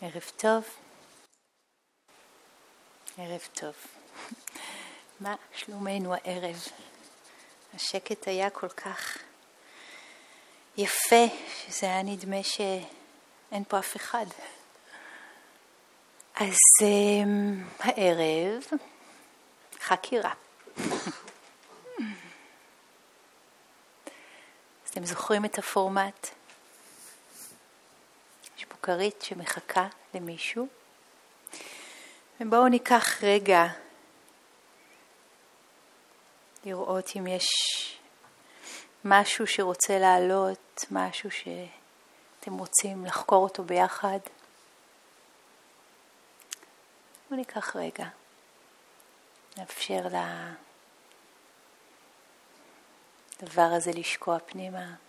ערב טוב. ערב טוב. מה שלומנו הערב? השקט היה כל כך יפה, שזה היה נדמה שאין פה אף אחד. אז um, הערב, חקירה. אז אתם זוכרים את הפורמט? יש פה כרית שמחכה למישהו. ובואו ניקח רגע לראות אם יש משהו שרוצה לעלות, משהו שאתם רוצים לחקור אותו ביחד. בואו ניקח רגע, נאפשר לדבר הזה לשקוע פנימה.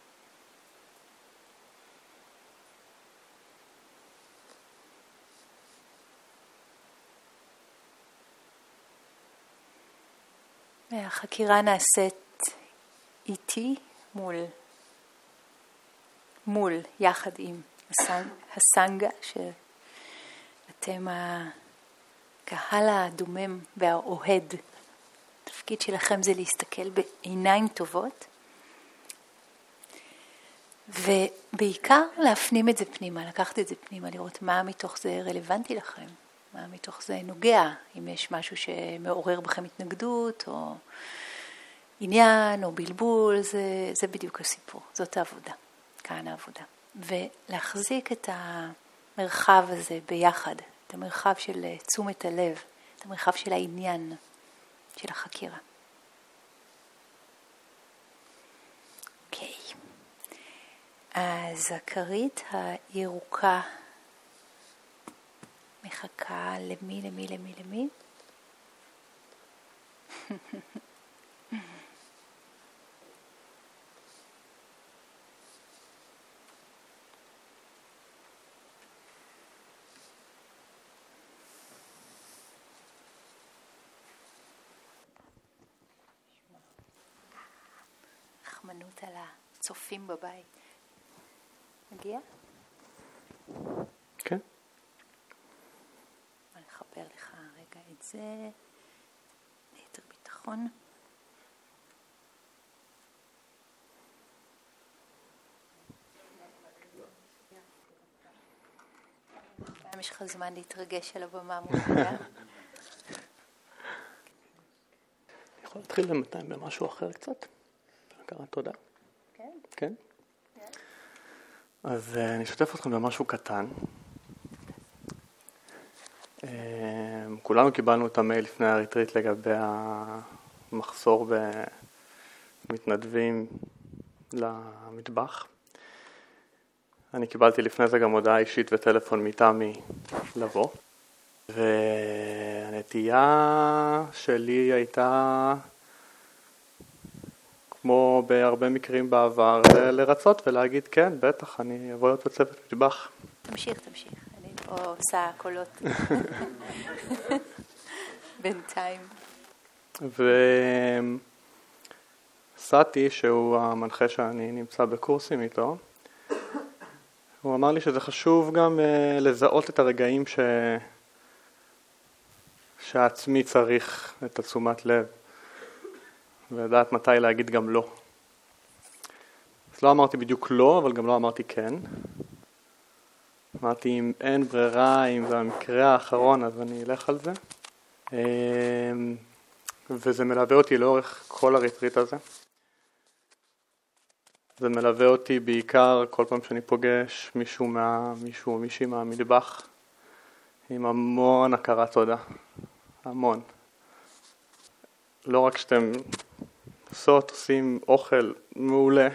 החקירה נעשית איתי מול, מול, יחד עם הסנג, הסנגה, שאתם הקהל הדומם והאוהד. התפקיד שלכם זה להסתכל בעיניים טובות, ובעיקר להפנים את זה פנימה, לקחת את זה פנימה, לראות מה מתוך זה רלוונטי לכם. מה מתוך זה נוגע, אם יש משהו שמעורר בכם התנגדות או עניין או בלבול, זה, זה בדיוק הסיפור, זאת העבודה, כאן העבודה. ולהחזיק את המרחב הזה ביחד, את המרחב של תשומת הלב, את המרחב של העניין, של החקירה. אוקיי, okay. אז הכרית הירוקה מחכה למי, למי, למי, למי? רחמנות על הצופים בבית. מגיע? כן. זה ליתר ביטחון. פעם יש לך זמן להתרגש על הבמה אני יכול להתחיל בינתיים במשהו אחר קצת? הכרת תודה. כן. כן? אז אה, אני אשתף אתכם במשהו קטן. כולנו קיבלנו את המייל לפני הריטריט לגבי המחסור במתנדבים למטבח. אני קיבלתי לפני זה גם הודעה אישית וטלפון מתמי לבוא. והנטייה שלי הייתה, כמו בהרבה מקרים בעבר, לרצות ולהגיד כן, בטח, אני אבוא להיות בצוות מטבח. תמשיך, תמשיך. או עושה קולות בינתיים. וסאטי, שהוא המנחה שאני נמצא בקורסים איתו, הוא אמר לי שזה חשוב גם uh, לזהות את הרגעים ש... שהעצמי צריך את התשומת לב ולדעת מתי להגיד גם לא. אז לא אמרתי בדיוק לא, אבל גם לא אמרתי כן. אמרתי אם אין ברירה, אם זה המקרה האחרון אז אני אלך על זה. אמ, וזה מלווה אותי לאורך כל הריטריט הזה. זה מלווה אותי בעיקר כל פעם שאני פוגש מישהו, מה, מישהו או מישהי מהמטבח עם המון הכרת תודה, המון. לא רק שאתם עושות, עושים אוכל מעולה,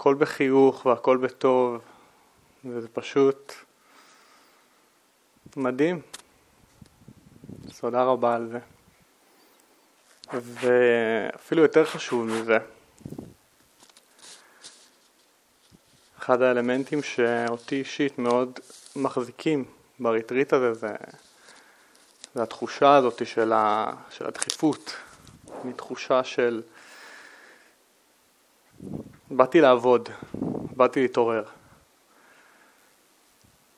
הכל בחיוך והכל בטוב, וזה פשוט מדהים. אז תודה רבה על זה. ואפילו יותר חשוב מזה, אחד האלמנטים שאותי אישית מאוד מחזיקים בריטריט הזה זה, זה התחושה הזאת של, ה, של הדחיפות, מתחושה של באתי לעבוד, באתי להתעורר.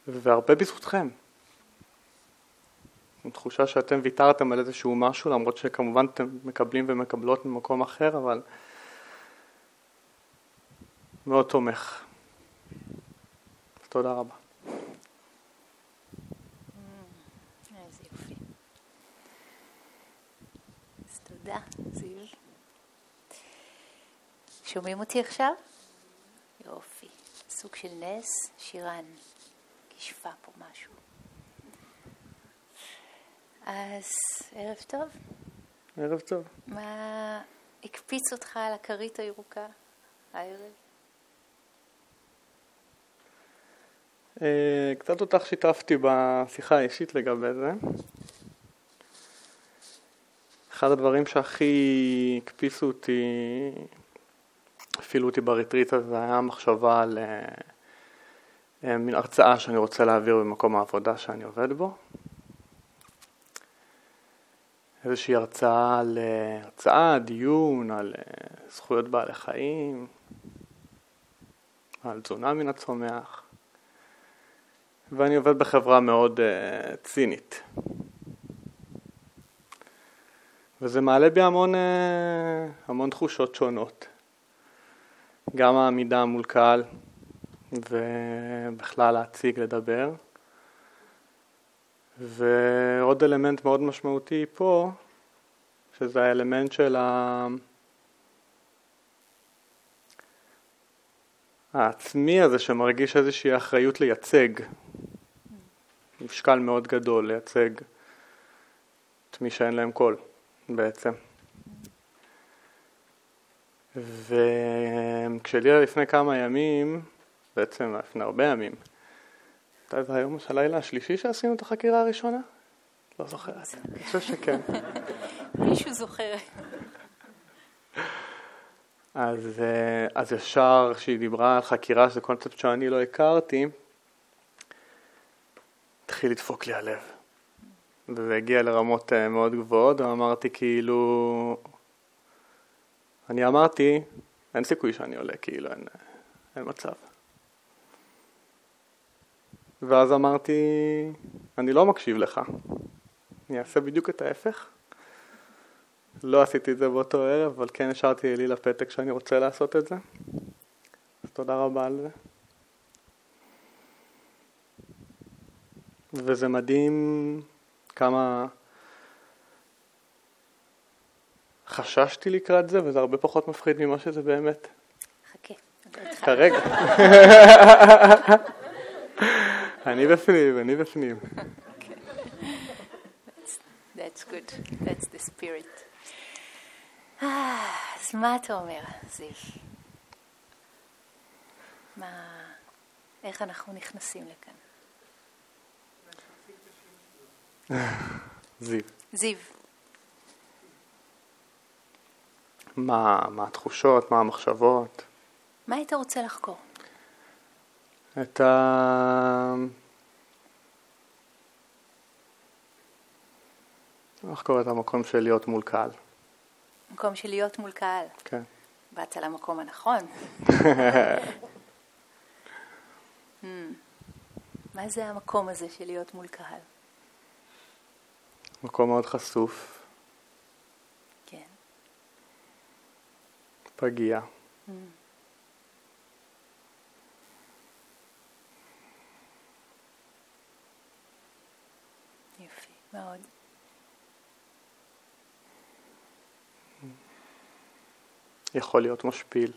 והרבה בזכותכם. תחושה שאתם ויתרתם על איזשהו משהו, למרות שכמובן אתם מקבלים ומקבלות ממקום אחר, אבל מאוד תומך. תודה רבה. איזה יופי. אז תודה. שומעים אותי עכשיו? יופי. סוג של נס, שירן. כישפה פה משהו. אז ערב טוב. ערב טוב. מה הקפיץ אותך על הכרית הירוקה הערב? אה, קצת אותך שיתפתי בשיחה האישית לגבי זה. אחד הדברים שהכי הקפיצו אותי, הפעילו אותי בריטריט הזה, היה מחשבה על אה, אה, מין הרצאה שאני רוצה להעביר במקום העבודה שאני עובד בו. איזושהי הרצאה על הרצאה, דיון, על זכויות בעלי חיים, על תזונה מן הצומח. ואני עובד בחברה מאוד uh, צינית. וזה מעלה בי המון, uh, המון תחושות שונות. גם העמידה מול קהל, ובכלל להציג, לדבר. ועוד אלמנט מאוד משמעותי פה, שזה האלמנט של ה... העצמי הזה שמרגיש איזושהי אחריות לייצג, משקל מאוד גדול לייצג את מי שאין להם קול בעצם. וכשלי לפני כמה ימים, בעצם לפני הרבה ימים, מתי זה היום של הלילה השלישי שעשינו את החקירה הראשונה? לא זוכרת, אני חושב שכן. מישהו זוכר. אז, אה, אז ישר כשהיא דיברה על חקירה, שזה קונספט שאני לא הכרתי, התחיל לדפוק לי הלב. וזה הגיע לרמות אה, מאוד גבוהות, ואמרתי כאילו... אני אמרתי, אין סיכוי שאני עולה, כאילו, אין, אין מצב. ואז אמרתי, אני לא מקשיב לך, אני אעשה בדיוק את ההפך. לא עשיתי את זה באותו ערב, אבל כן השארתי לי לפתק שאני רוצה לעשות את זה. אז תודה רבה על זה. וזה מדהים כמה חששתי לקראת זה, וזה הרבה פחות מפחיד ממה שזה באמת. חכה. כרגע. אני בפנים, אני בפנים. That's good. That's the spirit. אז מה אתה אומר, זיו? מה... איך אנחנו נכנסים לכאן? זיו. זיו. מה, מה התחושות, מה המחשבות? מה היית רוצה לחקור? את ה... לחקור את המקום של להיות מול קהל. מקום של להיות מול קהל. כן. באת למקום הנכון. hmm. מה זה המקום הזה של להיות מול קהל? מקום מאוד חשוף. כן. פגיע. Mm. יופי, מאוד. יכול להיות משפיל.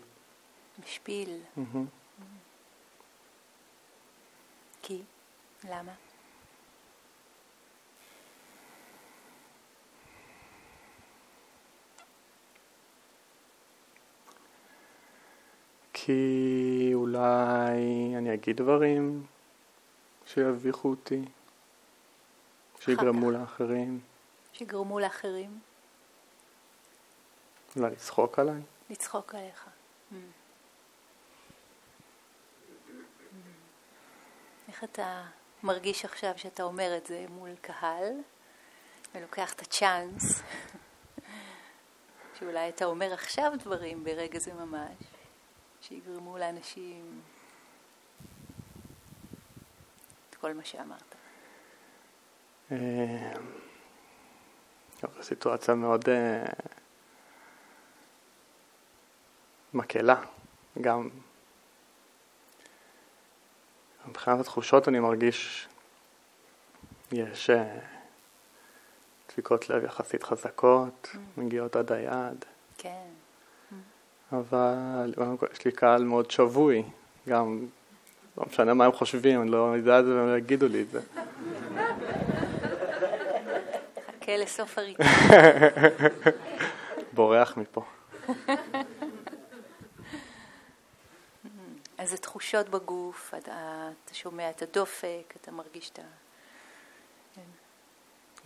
משפיל. Mm-hmm. כי? למה? כי אולי אני אגיד דברים שיביכו אותי, שיגרמו לאחרים. שיגרמו לאחרים? אולי לצחוק עליי? לצחוק עליך. Mm. Mm. איך אתה מרגיש עכשיו שאתה אומר את זה מול קהל ולוקח את הצ'אנס שאולי אתה אומר עכשיו דברים ברגע זה ממש שיגרמו לאנשים את כל מה שאמרת? זו סיטואציה מאוד אה, מקלה, גם מבחינת התחושות אני מרגיש יש אה, דפיקות לב יחסית חזקות, mm. מגיעות עד היעד. כן. אבל יש לי קהל מאוד שבוי, גם לא משנה מה הם חושבים, אני לא יודע את זה והם יגידו לי את זה. חכה לסוף הריצה. בורח מפה. אז זה תחושות בגוף, אתה, אתה שומע את הדופק, אתה מרגיש את ה... כן.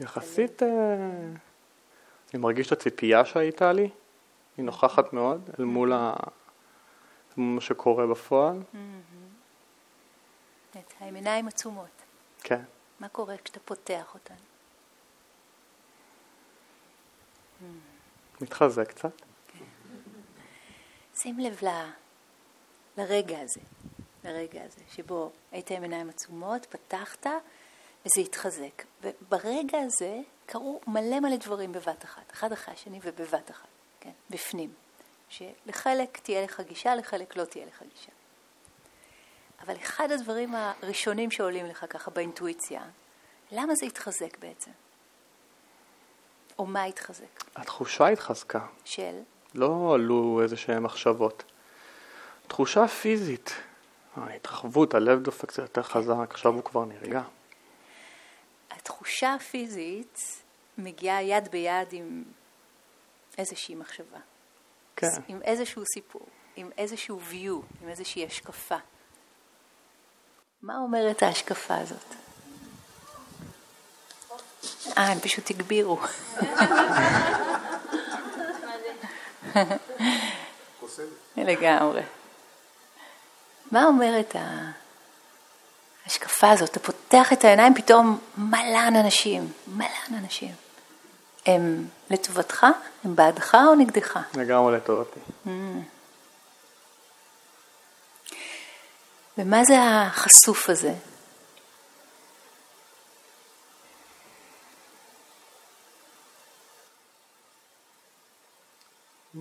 יחסית, אה, אני מרגיש את הציפייה שהייתה לי, היא נוכחת מאוד אל מול מה שקורה בפועל. עם עיניים עצומות. כן. מה קורה כשאתה פותח אותן? מתחזק קצת. שים לב ל... לרגע הזה, לרגע הזה, שבו היית עם עיניים עצומות, פתחת וזה התחזק. וברגע הזה קרו מלא מלא דברים בבת אחת, אחד אחרי השני ובבת אחת, כן, בפנים. שלחלק תהיה לך גישה, לחלק לא תהיה לך גישה. אבל אחד הדברים הראשונים שעולים לך ככה באינטואיציה, למה זה התחזק בעצם? או מה התחזק? התחושה התחזקה. של? לא עלו איזה שהן מחשבות. תחושה פיזית, ההתרחבות, הלב דופק קצת יותר חזק, עכשיו הוא כבר נרגע. התחושה הפיזית מגיעה יד ביד עם איזושהי מחשבה. כן. עם איזשהו סיפור, עם איזשהו view, עם איזושהי השקפה. מה אומרת ההשקפה הזאת? אה, הם פשוט הגבירו. לגמרי. מה אומרת ההשקפה הזאת? אתה פותח את העיניים, פתאום מלאן אנשים, מלאן אנשים. הם לטובתך? הם בעדך או נגדך? לגמרי לטובתי. Mm. ומה זה החשוף הזה?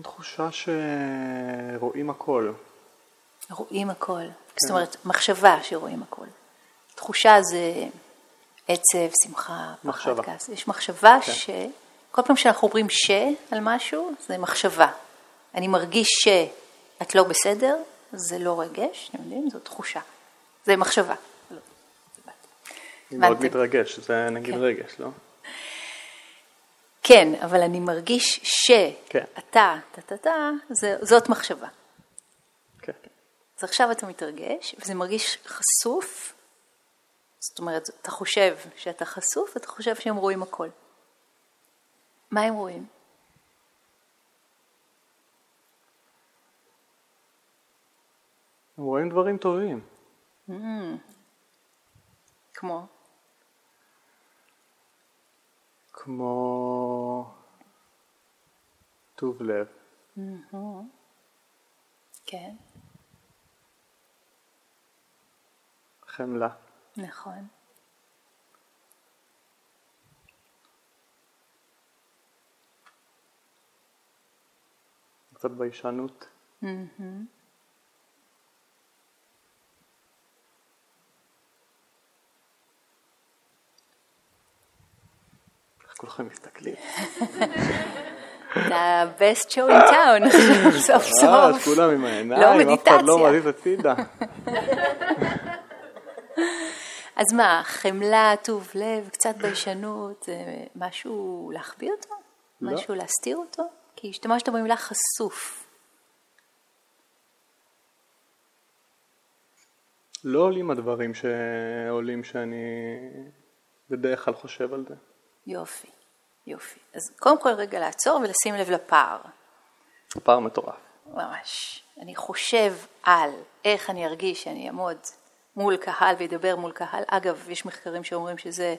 תחושה שרואים הכל. רואים הכל. כן. זאת אומרת, מחשבה שרואים הכל. תחושה זה עצב, שמחה, מחשבה. פחד, כעס. יש מחשבה כן. ש... כל פעם שאנחנו אומרים ש על משהו, זה מחשבה. אני מרגיש שאת לא בסדר, זה לא רגש, אתם יודעים, זו תחושה. זה מחשבה. לא, אני מאוד מתרגש, זה נגיד כן. רגש, לא? כן, אבל אני מרגיש שאתה, כן. טה-טה-טה, זאת מחשבה. כן. אז עכשיו אתה מתרגש, וזה מרגיש חשוף, זאת אומרת, אתה חושב שאתה חשוף, אתה חושב שהם רואים הכל. מה הם רואים? הם רואים דברים טובים. Mm. כמו? כמו טוב לב. Mm-hmm. כן. חמלה. נכון. קצת ביישנות. Mm-hmm. כולכם מסתכלים. זה ה-best show in town, סוף סוף. כולם עם העיניים, אף אחד לא מזיז הצידה. אז מה, חמלה, טוב לב, קצת ביישנות, זה משהו להחביא אותו? לא. משהו להסתיר אותו? כי השתמשת במילה חשוף. לא עולים הדברים שעולים שאני בדרך כלל חושב על זה. יופי, יופי. אז קודם כל רגע לעצור ולשים לב לפער. פער מטורף. ממש. אני חושב על איך אני ארגיש שאני אעמוד מול קהל וידבר מול קהל. אגב, יש מחקרים שאומרים שזה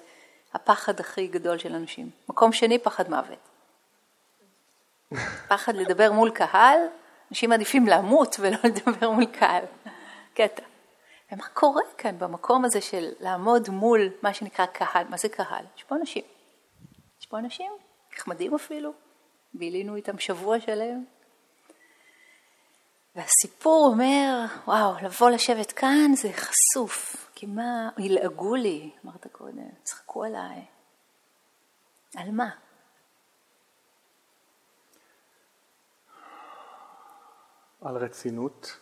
הפחד הכי גדול של אנשים. מקום שני, פחד מוות. פחד לדבר מול קהל, אנשים מעדיפים למות ולא לדבר מול קהל. קטע. ומה קורה כאן במקום הזה של לעמוד מול מה שנקרא קהל, מה זה קהל? יש פה אנשים. יש פה אנשים, נחמדים אפילו, בילינו איתם שבוע שלם. והסיפור אומר, וואו, לבוא לשבת כאן זה חשוף, כי מה, ילעגו לי, אמרת קודם, צחקו עליי. על מה? על רצינות.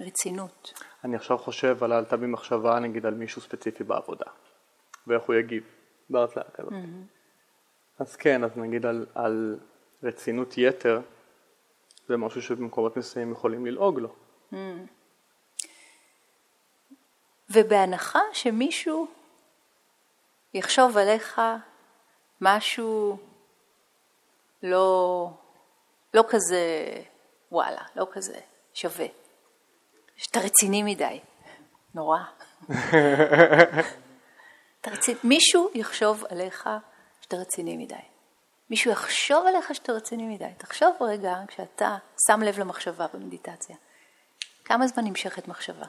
רצינות. אני עכשיו חושב על עלתה במחשבה נגיד על מישהו ספציפי בעבודה, ואיך הוא יגיב בהרצאה כזאת. Mm-hmm. אז כן, אז נגיד על, על רצינות יתר, זה משהו שבמקומות מסוימים יכולים ללעוג לו. Mm. ובהנחה שמישהו יחשוב עליך משהו לא, לא כזה וואלה, לא כזה שווה. שאתה רציני מדי. נורא. רציני, מישהו יחשוב עליך שאתה רציני מדי. מישהו יחשוב עליך שאתה רציני מדי. תחשוב רגע, כשאתה שם לב למחשבה במדיטציה, כמה זמן נמשכת מחשבה?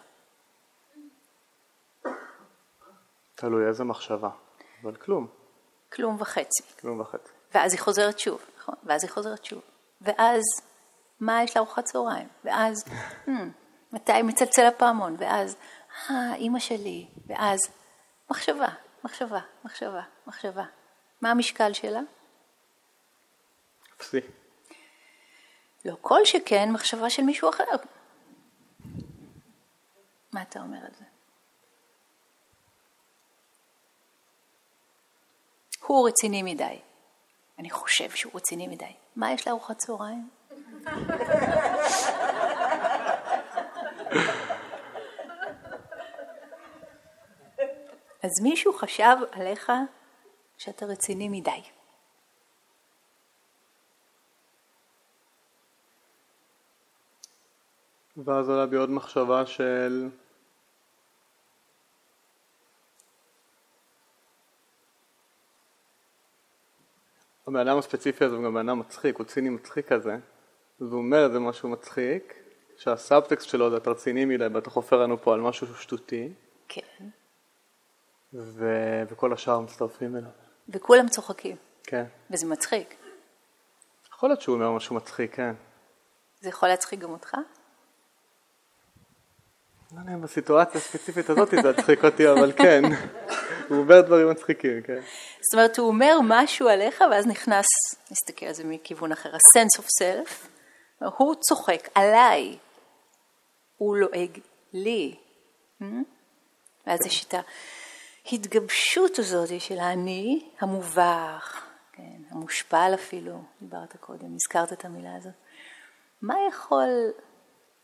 תלוי איזה מחשבה, אבל כלום. כלום וחצי. כלום וחצי. ואז היא חוזרת שוב, נכון? ואז היא חוזרת שוב. ואז, מה יש לארוחת צהריים? ואז, hmm, מתי מצלצל הפעמון? ואז, אה, אימא שלי. ואז, מחשבה, מחשבה, מחשבה, מחשבה. מה המשקל שלה? אפסי. לא כל שכן מחשבה של מישהו אחר. מה אתה אומר על זה? הוא רציני מדי. אני חושב שהוא רציני מדי. מה יש לארוחת צהריים? אז מישהו חשב עליך שאתה רציני מדי. ואז עולה בי עוד מחשבה של הבן אדם הספציפי הזה הוא גם בן אדם מצחיק, הוא ציני מצחיק כזה, והוא אומר איזה משהו מצחיק, שהסאבטקסט שלו זה אתה רציני מדי ואתה חופר לנו פה על משהו שטותי. כן. ו... וכל השאר מצטרפים אליו. וכולם צוחקים. כן. וזה מצחיק. יכול להיות שהוא אומר משהו מצחיק, כן. זה יכול להצחיק גם אותך? לא יודע, בסיטואציה הספציפית הזאת זה הצחיק אותי, אבל כן. הוא אומר דברים מצחיקים, כן. זאת אומרת, הוא אומר משהו עליך, ואז נכנס, נסתכל על זה מכיוון אחר, ה-sense of self, הוא צוחק עליי, הוא לועג לי. Hmm? ואז יש את ההתגבשות הזאת של האני המובך, כן, המושפל אפילו, דיברת קודם, הזכרת את המילה הזאת. מה יכול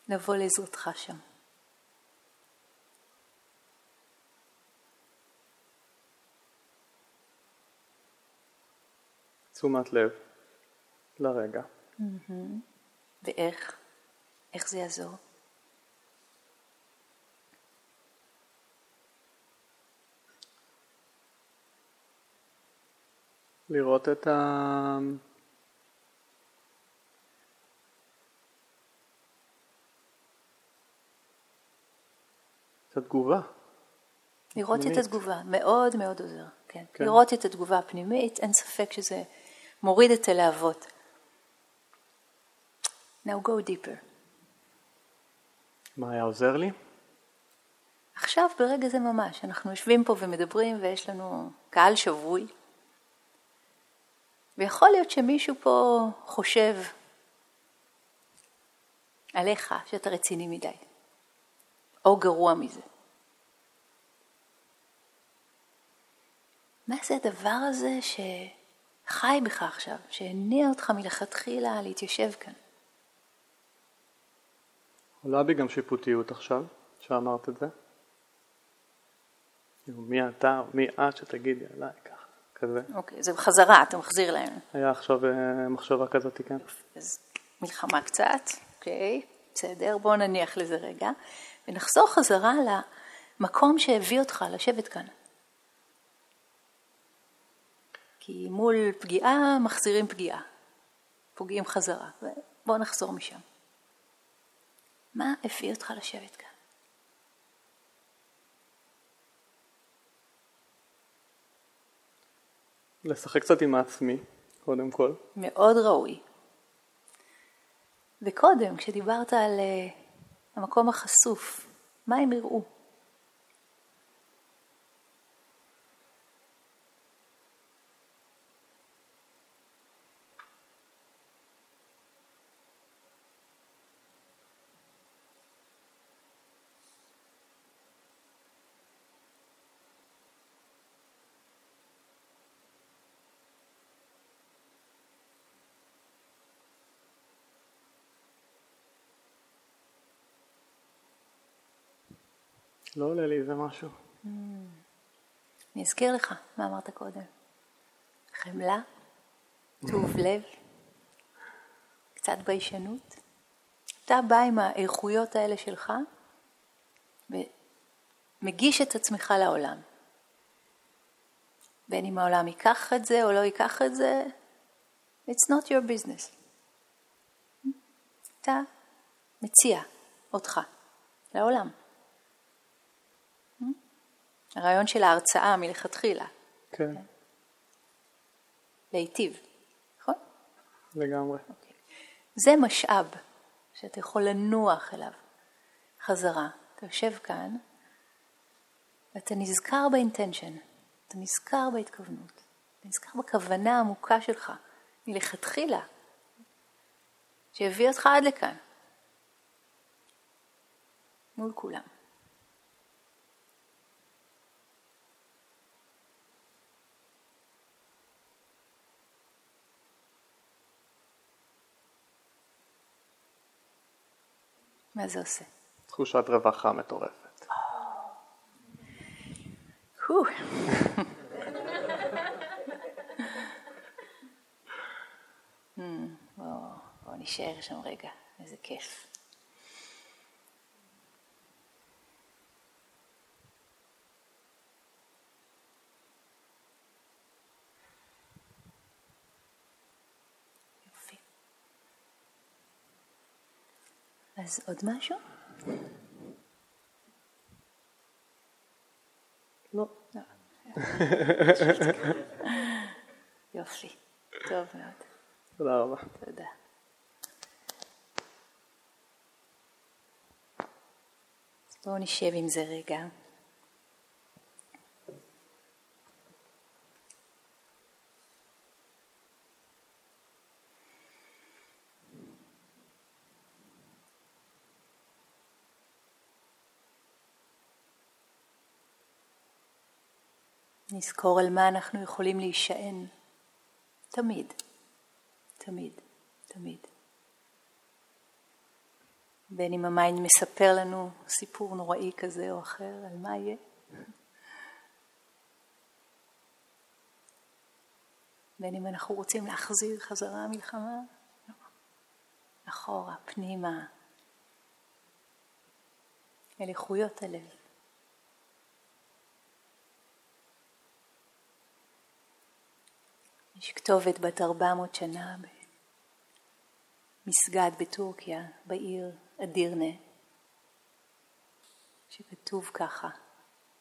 לבוא לעזרתך שם? תשומת לב לרגע. ואיך? איך זה יעזור? לראות את ה... את התגובה. לראות את התגובה, מאוד מאוד עוזר, כן. כן. לראות את התגובה הפנימית, אין ספק שזה מוריד את הלהבות. Now go deeper. מה היה עוזר לי? עכשיו, ברגע זה ממש, אנחנו יושבים פה ומדברים ויש לנו קהל שבוי, ויכול להיות שמישהו פה חושב עליך שאתה רציני מדי, או גרוע מזה. מה זה הדבר הזה ש... חי בך עכשיו, שהניע אותך מלכתחילה להתיישב כאן. עולה בי גם שיפוטיות עכשיו, שאמרת את זה. מי אתה, מי את שתגידי עליי ככה, כזה. אוקיי, זה בחזרה, אתה מחזיר להם. היה עכשיו אה, מחשבה כזאת, כן. אז מלחמה קצת, אוקיי, בסדר, בואו נניח לזה רגע, ונחזור חזרה למקום שהביא אותך לשבת כאן. כי מול פגיעה מחזירים פגיעה, פוגעים חזרה. בואו נחזור משם. מה הביא אותך לשבת כאן? לשחק קצת עם עצמי, קודם כל. מאוד ראוי. וקודם, כשדיברת על uh, המקום החשוף, מה הם יראו? לא עולה לי איזה משהו. אני אזכיר לך מה אמרת קודם. חמלה, טוב לב, קצת ביישנות. אתה בא עם האיכויות האלה שלך ומגיש את עצמך לעולם. בין אם העולם ייקח את זה או לא ייקח את זה, it's not your business. אתה מציע אותך לעולם. הרעיון של ההרצאה מלכתחילה. כן. להיטיב, נכון? לגמרי. אוקיי. זה משאב שאתה יכול לנוח אליו חזרה. אתה יושב כאן ואתה נזכר באינטנשן, אתה נזכר בהתכוונות, אתה נזכר בכוונה העמוקה שלך מלכתחילה, שהביא אותך עד לכאן, מול כולם. מה זה עושה? תחושת רווחה מטורפת. בואו נשאר שם רגע, איזה כיף. אז עוד משהו? לא. יופי, טוב מאוד. תודה רבה. תודה. בואו נשב עם זה רגע. נזכור על מה אנחנו יכולים להישען. תמיד, תמיד, תמיד. בין אם ה mind מספר לנו סיפור נוראי כזה או אחר, על מה יהיה. בין אם אנחנו רוצים להחזיר חזרה מלחמה, אחורה, פנימה, אל איכויות הלב. יש כתובת בת 400 שנה במסגד בטורקיה, בעיר אדירנה, שכתוב ככה: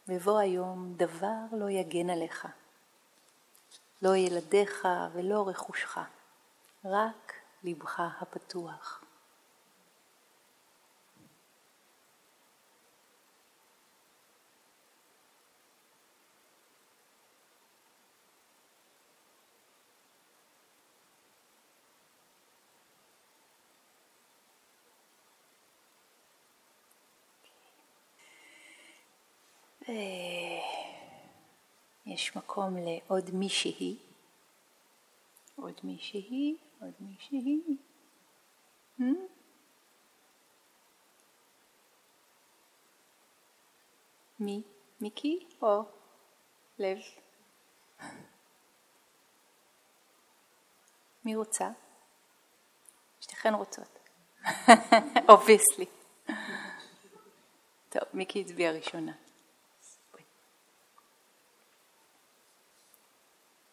בבוא היום דבר לא יגן עליך, לא ילדיך ולא רכושך, רק לבך הפתוח. יש מקום לעוד מישהי, עוד מישהי, עוד מישהי. Hmm? מי? מיקי או לב? מי רוצה? שתיכן רוצות. Obviously. טוב, מיקי הצביעה ראשונה.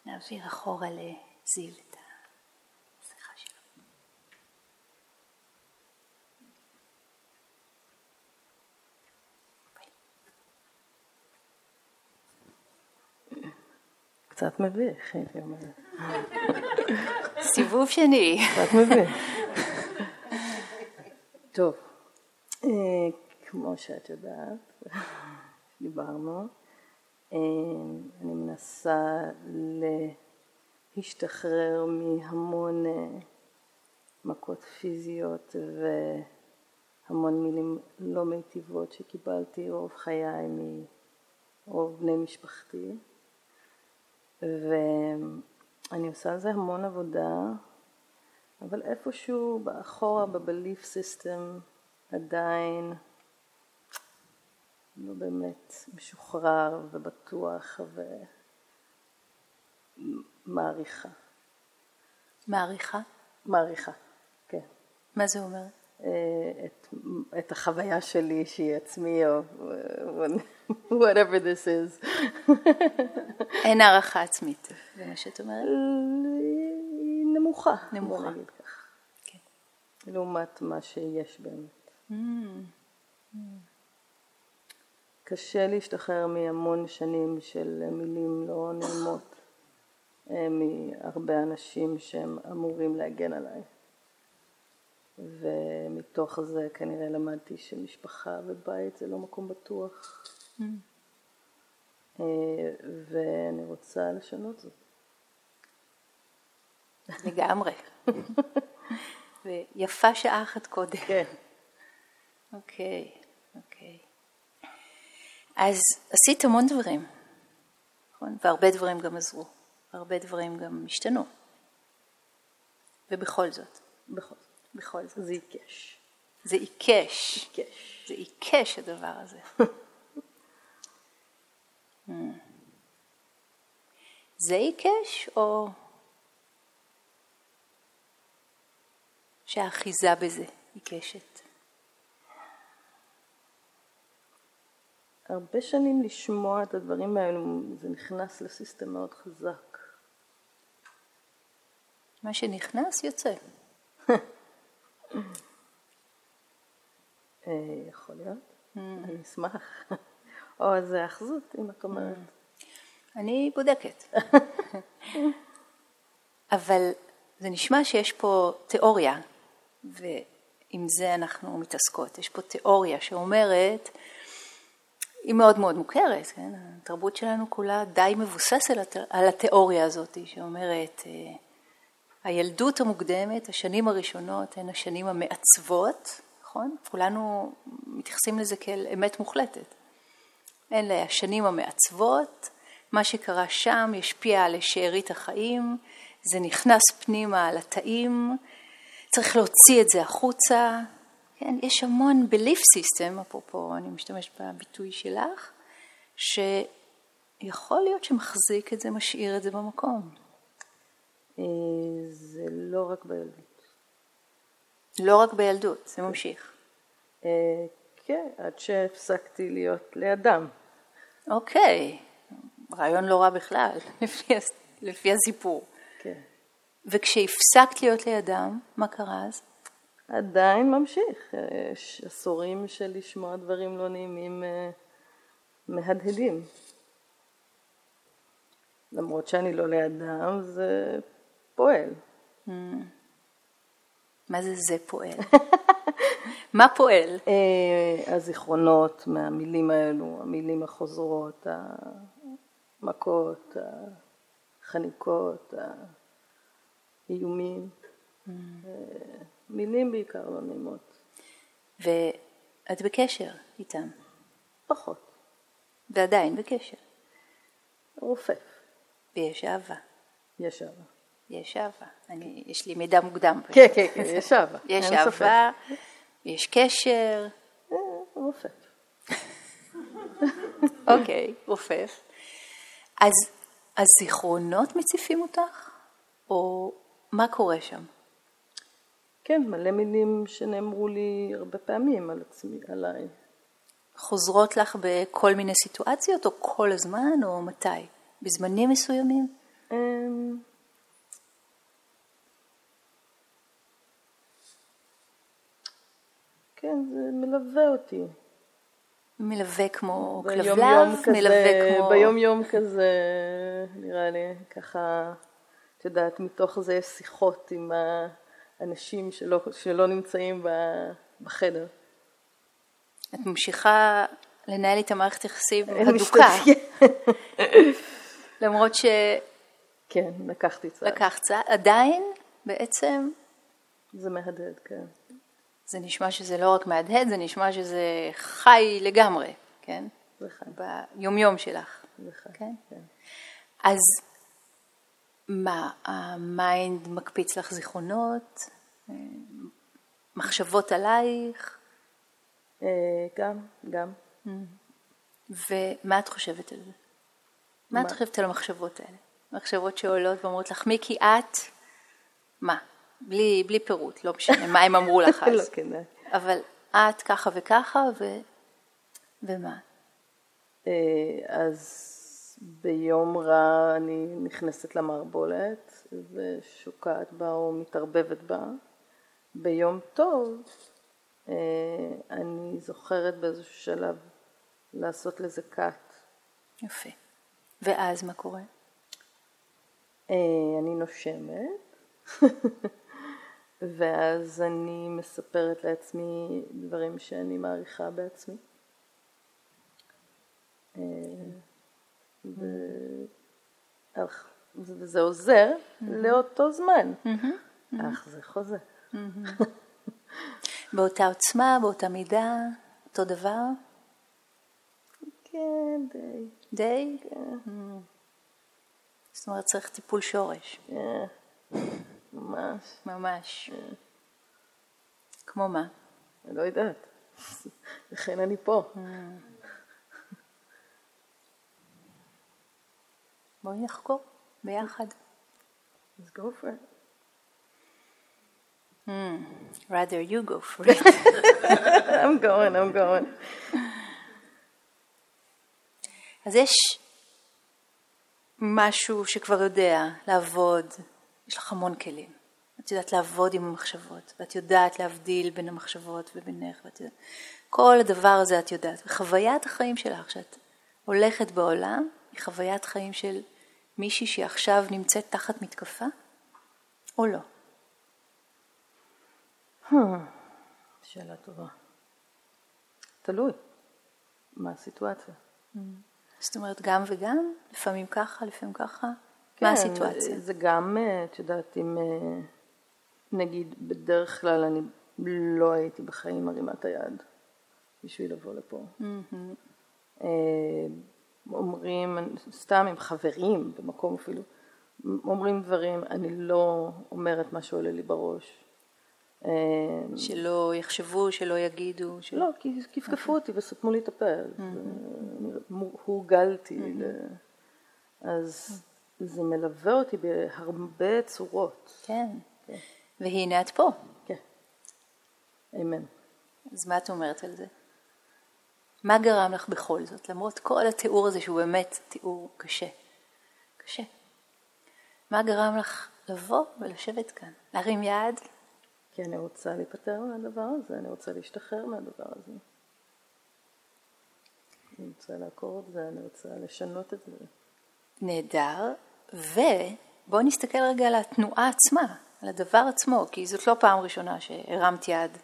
נעביר אחורה לזיל את השיחה שלו. קצת מביך, הייתי אומרת. סיבוב שני. קצת מביך. טוב, אה, כמו שאת יודעת, דיברנו, אני מנסה להשתחרר מהמון אה, מכות פיזיות והמון מילים לא מיטיבות שקיבלתי רוב חיי מרוב בני משפחתי. ואני עושה על זה המון עבודה, אבל איפשהו באחורה בבליף סיסטם עדיין לא באמת משוחרר ובטוח ומעריכה. מעריכה? מעריכה, כן. מה זה אומר? אה, את, את החוויה שלי שהיא עצמי או whatever this is. אין הערכה עצמית, זה מה שאת אומרת? היא נמוכה. נמוכה. כן. לעומת מה שיש באמת. Mm. Mm. קשה להשתחרר מהמון שנים של מילים לא נעימות אה, מהרבה אנשים שהם אמורים להגן עליי. ומתוך זה כנראה למדתי שמשפחה ובית זה לא מקום בטוח. Mm. אה, ואני רוצה לשנות זאת. לגמרי. ויפה שעה אחת קודם. כן. אוקיי, אוקיי. אז עשית המון דברים, נכון? והרבה דברים גם עזרו, והרבה דברים גם השתנו. ובכל זאת. בכל. בכל זאת. זה עיקש. זה עיקש. עיקש. זה עיקש הדבר הזה. Hmm. זה עיקש או שהאחיזה בזה עיקשת? הרבה שנים לשמוע את הדברים האלו, זה נכנס לסיסטם מאוד חזק. מה שנכנס יוצא. אה, יכול להיות, mm. אני אשמח. או איזה אחזות, אם את אומרת. Mm. אני בודקת. אבל זה נשמע שיש פה תיאוריה, ועם זה אנחנו מתעסקות. יש פה תיאוריה שאומרת, היא מאוד מאוד מוכרת, כן? התרבות שלנו כולה די מבוססת על התיאוריה הזאת, שאומרת, אה, הילדות המוקדמת, השנים הראשונות הן השנים המעצבות, נכון? כולנו מתייחסים לזה כאל אמת מוחלטת. אלה השנים המעצבות, מה שקרה שם ישפיע על שארית החיים, זה נכנס פנימה על התאים, צריך להוציא את זה החוצה, כן? יש המון belief system, אפרופו אני משתמשת בביטוי שלך, שיכול להיות שמחזיק את זה, משאיר את זה במקום. אה, זה לא רק בילדות. לא רק בילדות, זה ממשיך. אה, כן, עד שהפסקתי להיות לידם. אוקיי, רעיון לא רע בכלל, לפי, לפי הסיפור. כן. וכשהפסקת להיות לידם, מה קרה אז? עדיין ממשיך. יש עשורים של לשמוע דברים לא נעימים אה, מהדהדים. למרות שאני לא לידם, זה פועל. Mm. מה זה זה פועל? מה פועל? אה, הזיכרונות מהמילים האלו, המילים החוזרות, המכות, החניקות, האיומים. Mm. מילים בעיקר לא נעימות. ואת בקשר איתם? פחות. ועדיין בקשר? רופף. ויש אהבה. יש אהבה. יש אהבה. אני, יש לי מידע מוקדם. כן, כן, כן, יש אהבה. יש אהבה, יש קשר. אה, רופף. אוקיי, רופף. אז הזיכרונות מציפים אותך? או מה קורה שם? כן, מלא מילים שנאמרו לי הרבה פעמים על עצמי, עליי. חוזרות לך בכל מיני סיטואציות, או כל הזמן, או מתי? בזמנים מסוימים? אמ, כן, זה מלווה אותי. מלווה כמו כלבלב, מלווה כמו... ביום יום כזה, נראה לי, ככה, את יודעת, מתוך זה יש שיחות עם האנשים שלא, שלא נמצאים בחדר. את ממשיכה לנהל איתה מערכת יחסים הדוקה. למרות כן, לקחתי צעד. שלקחת צעד, עדיין בעצם זה מהדהד, כן. זה נשמע שזה לא רק מהדהד, זה נשמע שזה חי לגמרי, כן? זה חי. ביומיום שלך, זה חי. כן? כן. אז מה, ה mind מקפיץ לך זיכרונות, אה, מחשבות עלייך, אה, גם, גם. ומה את חושבת על זה? מה את מה? חושבת על המחשבות האלה? מחשבות שעולות ואומרות לך, מיקי, את, מה? בלי, בלי פירוט, לא משנה מה הם אמרו לך לא אז. כדאי. אבל את ככה וככה, ו... ומה? אה, אז ביום רע אני נכנסת למערבולת ושוקעת בה או מתערבבת בה. ביום טוב אה, אני זוכרת באיזשהו שלב לעשות לזה cut. יפה. ואז מה קורה? אה, אני נושמת, ואז אני מספרת לעצמי דברים שאני מעריכה בעצמי. וזה עוזר לאותו זמן, אך זה חוזר. באותה עוצמה, באותה מידה, אותו דבר? כן, די. די? Mm. זאת אומרת, צריך טיפול שורש, אה, ממש, ממש. כמו מה? אני לא יודעת. לכן אני פה. בואי נחקור ביחד. אז go for it. rather you go for it. I'm going, I'm going. אז יש משהו שכבר יודע לעבוד, יש לך המון כלים. את יודעת לעבוד עם המחשבות, ואת יודעת להבדיל בין המחשבות ובינך, ואת יודעת, כל הדבר הזה את יודעת. וחוויית החיים שלך, שאת הולכת בעולם, היא חוויית חיים של מישהי שעכשיו נמצאת תחת מתקפה, או לא. שאלה טובה. תלוי. מה הסיטואציה? זאת אומרת, גם וגם, לפעמים ככה, לפעמים ככה, כן, מה הסיטואציה? זה גם, אה, את יודעת, אם אה, נגיד בדרך כלל אני לא הייתי בחיים מרימה את היד בשביל לבוא לפה. אה, אומרים, סתם עם חברים במקום אפילו, אומרים דברים, אני לא אומרת מה שעולה לי בראש. אה, שלא יחשבו, שלא יגידו, שלא... לא, כי כפכפו אותי וסתמו לי את הפה, אז אני- הורגלתי, ל- אז זה מלווה אותי בהרבה צורות. כן. והנה את פה. כן, אמן. אז מה את אומרת על זה? מה גרם לך בכל זאת, למרות כל התיאור הזה שהוא באמת תיאור קשה? קשה. מה גרם לך לבוא ולשבת כאן? להרים יד? כי אני רוצה להיפטר מהדבר הזה, אני רוצה להשתחרר מהדבר הזה. אני רוצה לעקור את זה, אני רוצה לשנות את זה. נהדר. ובואו נסתכל רגע על התנועה עצמה, על הדבר עצמו, כי זאת לא פעם ראשונה שהרמת יד.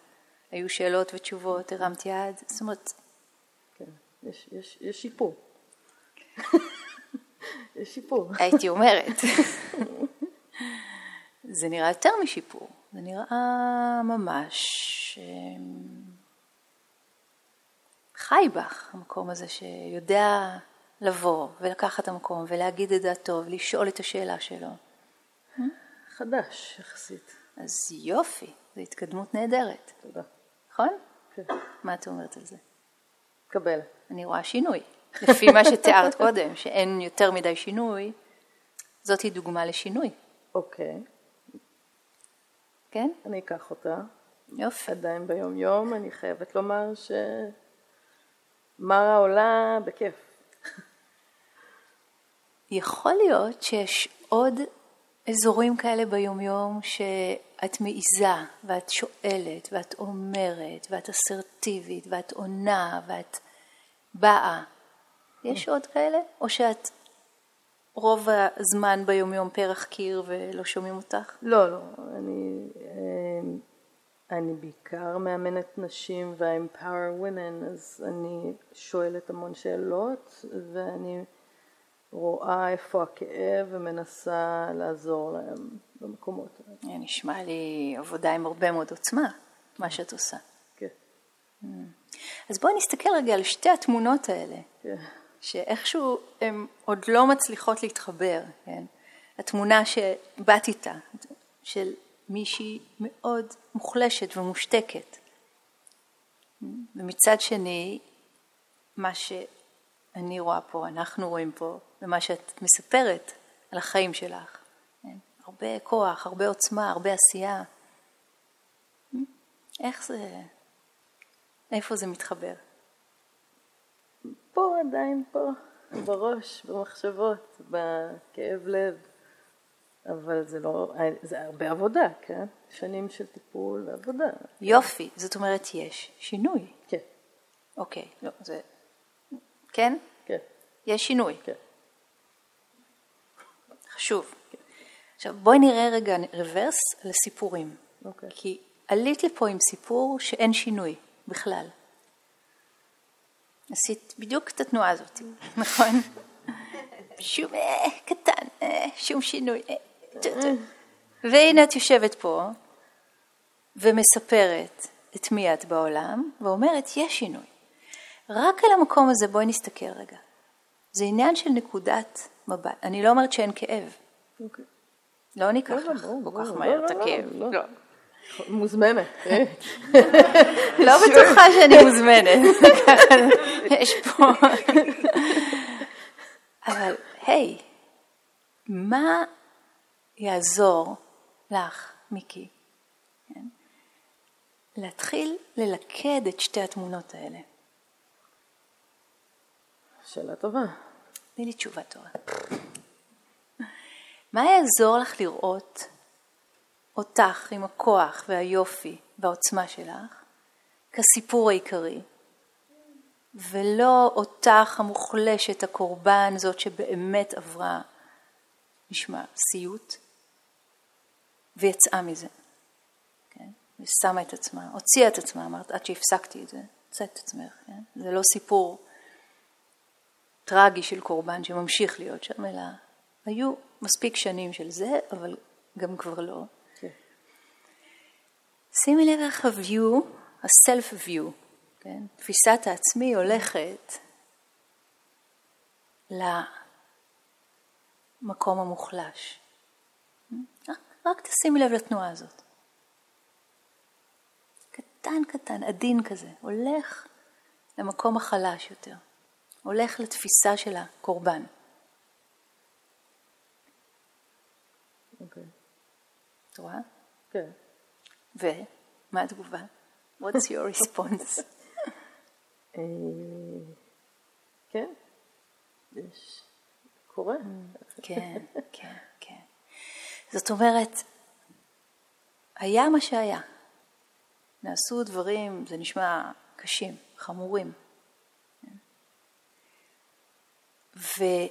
היו שאלות ותשובות, הרמת יד. זאת אומרת, יש, יש, יש שיפור. יש שיפור. הייתי אומרת. זה נראה יותר משיפור, זה נראה ממש אמ, חי בך, המקום הזה שיודע לבוא ולקחת את המקום ולהגיד את דעתו ולשאול את השאלה שלו. חדש יחסית. אז יופי, זו התקדמות נהדרת, תודה. נכון? כן. מה את אומרת על זה? קבל. אני רואה שינוי. לפי מה שתיארת קודם, שאין יותר מדי שינוי, זאתי דוגמה לשינוי, אוקיי, כן? אני אקח אותה. יופי. עדיין ביום יום, אני חייבת לומר שמרה עולה בכיף. יכול להיות שיש עוד אזורים כאלה ביומיום שאת מעיזה ואת שואלת ואת אומרת ואת אסרטיבית ואת עונה ואת באה. יש עוד כאלה? או שאת רוב הזמן ביומיום פרח קיר ולא שומעים אותך? לא, לא. אני, אמ, אני בעיקר מאמנת נשים וה-empower women, אז אני שואלת המון שאלות ואני רואה איפה הכאב ומנסה לעזור להם במקומות האלה. נשמע לי עבודה עם הרבה מאוד עוצמה, מה שאת עושה. כן. Mm. אז בואי נסתכל רגע על שתי התמונות האלה. כן. שאיכשהו הן עוד לא מצליחות להתחבר, כן? התמונה שבאת איתה, של מישהי מאוד מוחלשת ומושתקת. ומצד שני, מה שאני רואה פה, אנחנו רואים פה, ומה שאת מספרת על החיים שלך. כן? הרבה כוח, הרבה עוצמה, הרבה עשייה. איך זה, איפה זה מתחבר? פה עדיין פה, בראש, במחשבות, בכאב לב, אבל זה לא, זה הרבה עבודה, כן? שנים של טיפול ועבודה. יופי, זאת אומרת יש שינוי. כן. אוקיי, לא, זה... כן? כן. יש שינוי. כן. חשוב. כן. עכשיו בואי נראה רגע רוורס לסיפורים. אוקיי. כי עלית לפה עם סיפור שאין שינוי בכלל. עשית בדיוק את התנועה הזאת, נכון? שום אה, קטן, אה, שום שינוי. אה, והנה את יושבת פה ומספרת את מי את בעולם, ואומרת, יש שינוי. רק על המקום הזה בואי נסתכל רגע. זה עניין של נקודת מבט. אני לא אומרת שאין כאב. אוקיי. לא ניקח לא, לך כל כך מהר את הכאב. לא. מוזמנת. לא בטוחה שאני מוזמנת. יש פה... אבל היי, מה יעזור לך, מיקי, כן? להתחיל ללכד את שתי התמונות האלה? שאלה טובה. תני לי תשובה טובה. מה יעזור לך לראות אותך עם הכוח והיופי והעוצמה שלך כסיפור העיקרי, ולא אותך המוחלשת, הקורבן, זאת שבאמת עברה, נשמע, סיוט, ויצאה מזה, כן? ושמה את עצמה, הוציאה את עצמה, אמרת, עד שהפסקתי את זה, הוצאת את עצמך, כן? זה לא סיפור טרגי של קורבן שממשיך להיות שם, אלא היו מספיק שנים של זה, אבל גם כבר לא. שימי לב איך ה-view, ה-self view, כן? תפיסת העצמי הולכת למקום המוחלש. רק, רק תשימי לב לתנועה הזאת. קטן קטן, עדין כזה, הולך למקום החלש יותר, הולך לתפיסה של הקורבן. אוקיי. את רואה? כן. ומה התגובה? What's your response? אה, כן, יש, קורה. כן, כן, כן. זאת אומרת, היה מה שהיה. נעשו דברים, זה נשמע קשים, חמורים. וזה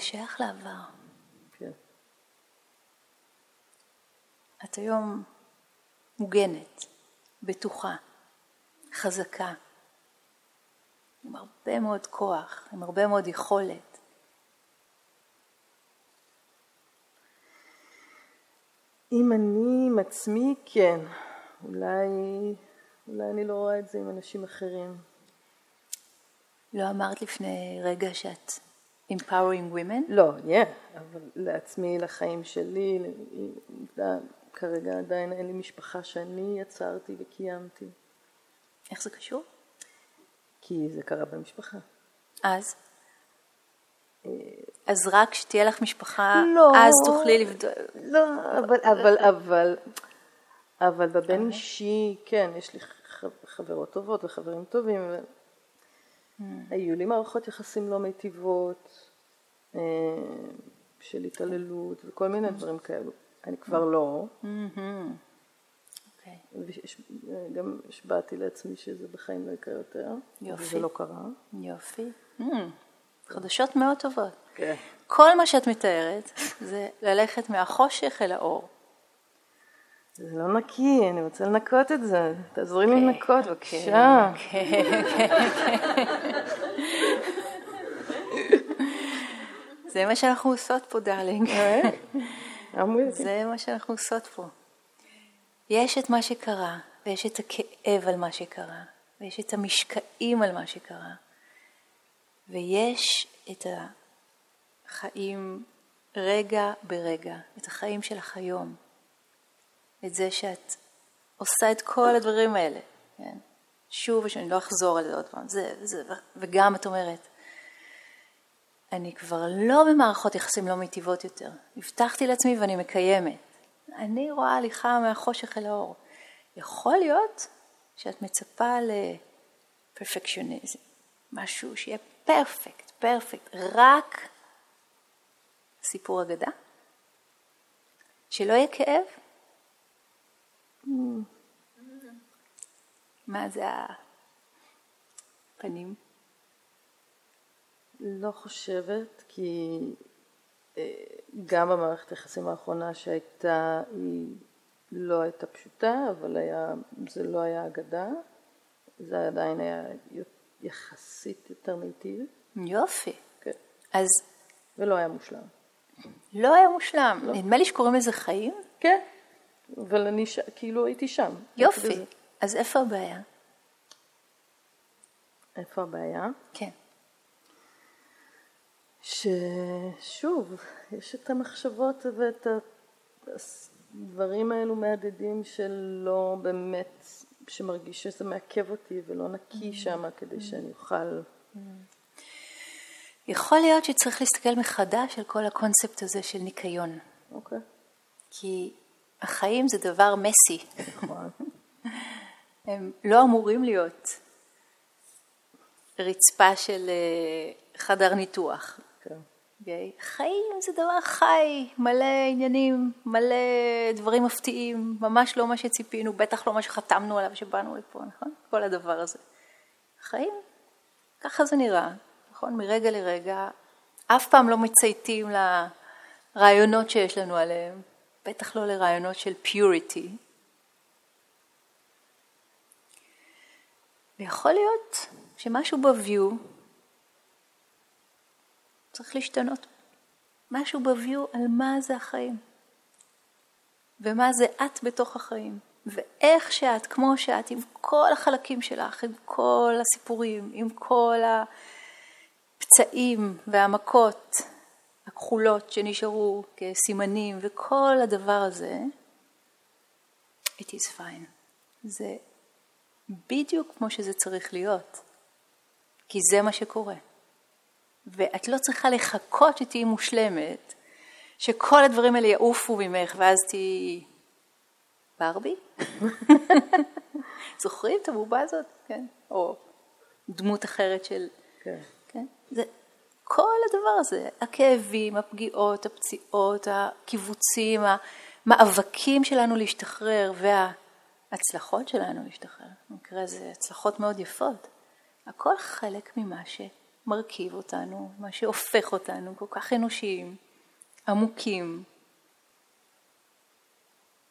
שייך לעבר. את היום מוגנת, בטוחה, חזקה, עם הרבה מאוד כוח, עם הרבה מאוד יכולת. אם אני עם עצמי, כן. אולי, אולי אני לא רואה את זה עם אנשים אחרים. לא אמרת לפני רגע שאת empowering women? לא, yeah, אבל לעצמי, לחיים שלי, כרגע עדיין אין לי משפחה שאני יצרתי וקיימתי. איך זה קשור? כי זה קרה במשפחה. אז? אז רק כשתהיה לך משפחה, לא, אז תוכלי לבדוק. לא, אבל, אבל, אבל, אבל בבין אוקיי. אישי, כן, יש לי חברות טובות וחברים טובים. Hmm. היו לי מערכות יחסים לא מיטיבות, אה, של התעללות וכל מיני hmm. דברים כאלו. אני כבר לא. אוקיי. גם השבעתי לעצמי שזה בחיים לא יקרה יותר. יופי. וזה לא קרה. יופי. Mm, חדשות מאוד טובות. כן. כל מה שאת מתארת זה ללכת מהחושך אל האור. זה לא נקי, אני רוצה לנקות את זה. תעזרי לי כן, לנקות, בבקשה. כן, זה מה שאנחנו עושות פה, דארלינג. אה? You. זה מה שאנחנו עושות פה. יש את מה שקרה, ויש את הכאב על מה שקרה, ויש את המשקעים על מה שקרה, ויש את החיים רגע ברגע, את החיים שלך היום, את זה שאת עושה את כל הדברים האלה, כן? שוב ושוב, לא אחזור על זה עוד פעם, זה, זה, וגם את אומרת, אני כבר לא במערכות יחסים לא מיטיבות יותר. הבטחתי לעצמי ואני מקיימת. אני רואה הליכה מהחושך אל האור. יכול להיות שאת מצפה לפרפקציוניזם, משהו שיהיה פרפקט, פרפקט, רק סיפור אגדה? שלא יהיה כאב? מה זה הפנים? לא חושבת, כי אה, גם במערכת היחסים האחרונה שהייתה, היא לא הייתה פשוטה, אבל היה, זה לא היה אגדה, זה עדיין היה יחסית יותר מיטיב. יופי. כן. אז ולא היה מושלם. לא היה מושלם. לא. נדמה לי שקוראים לזה חיים. כן, אבל אני ש... כאילו הייתי שם. יופי. הייתי בזה. אז איפה הבעיה? איפה הבעיה? כן. ששוב, יש את המחשבות ואת הדברים האלו מהדהדים שלא באמת, שמרגיש שזה מעכב אותי ולא נקי שם כדי שאני אוכל. יכול להיות שצריך להסתכל מחדש על כל הקונספט הזה של ניקיון. אוקיי. כי החיים זה דבר מסי. נכון. הם לא אמורים להיות רצפה של אה, חדר ניתוח. כן. אוקיי? חיים זה דבר חי, מלא עניינים, מלא דברים מפתיעים, ממש לא מה שציפינו, בטח לא מה שחתמנו עליו שבאנו לפה, נכון? כל הדבר הזה. חיים, ככה זה נראה, נכון? מרגע לרגע, אף פעם לא מצייתים לרעיונות שיש לנו עליהם, בטח לא לרעיונות של פיוריטי. ויכול להיות שמשהו בוויו צריך להשתנות. משהו בוויו על מה זה החיים. ומה זה את בתוך החיים. ואיך שאת, כמו שאת, עם כל החלקים שלך, עם כל הסיפורים, עם כל הפצעים והמכות הכחולות שנשארו כסימנים, וכל הדבר הזה, it is fine. זה בדיוק כמו שזה צריך להיות, כי זה מה שקורה. ואת לא צריכה לחכות שתהיי מושלמת, שכל הדברים האלה יעופו ממך, ואז תהיי ברבי? זוכרים את הבובה הזאת? כן. או דמות אחרת של... כן. כן. זה כל הדבר הזה, הכאבים, הפגיעות, הפציעות, הקיבוצים, המאבקים שלנו להשתחרר וההצלחות שלנו להשתחרר. במקרה הזה הצלחות מאוד יפות. הכל חלק ממה שמרכיב אותנו, מה שהופך אותנו כל כך אנושיים, עמוקים.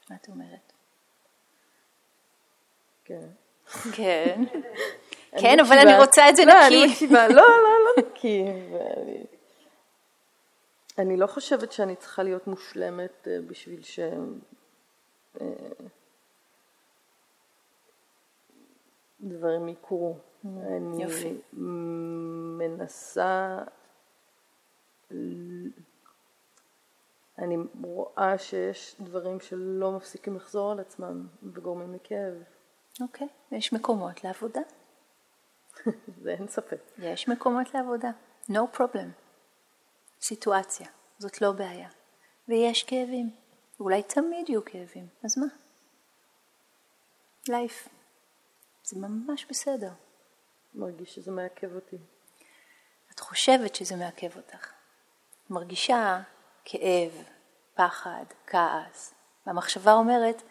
מה את אומרת? כן. כן. כן, אבל. אני רוצה את זה לא, אני נקי. מקשיבה, לא, לא, נקי. ואני- אני לא חושבת שאני צריכה להיות מושלמת אה, בשביל ש... אה, דברים יקרו. אני יופי. מנסה... אני רואה שיש דברים שלא מפסיקים לחזור על עצמם וגורמים לכאב. אוקיי, יש מקומות לעבודה. זה אין ספק. יש מקומות לעבודה. No problem. סיטואציה, זאת לא בעיה. ויש כאבים. אולי תמיד יהיו כאבים, אז מה? לייף. זה ממש בסדר. מרגיש שזה מעכב אותי. את חושבת שזה מעכב אותך. מרגישה כאב, פחד, כעס, והמחשבה אומרת,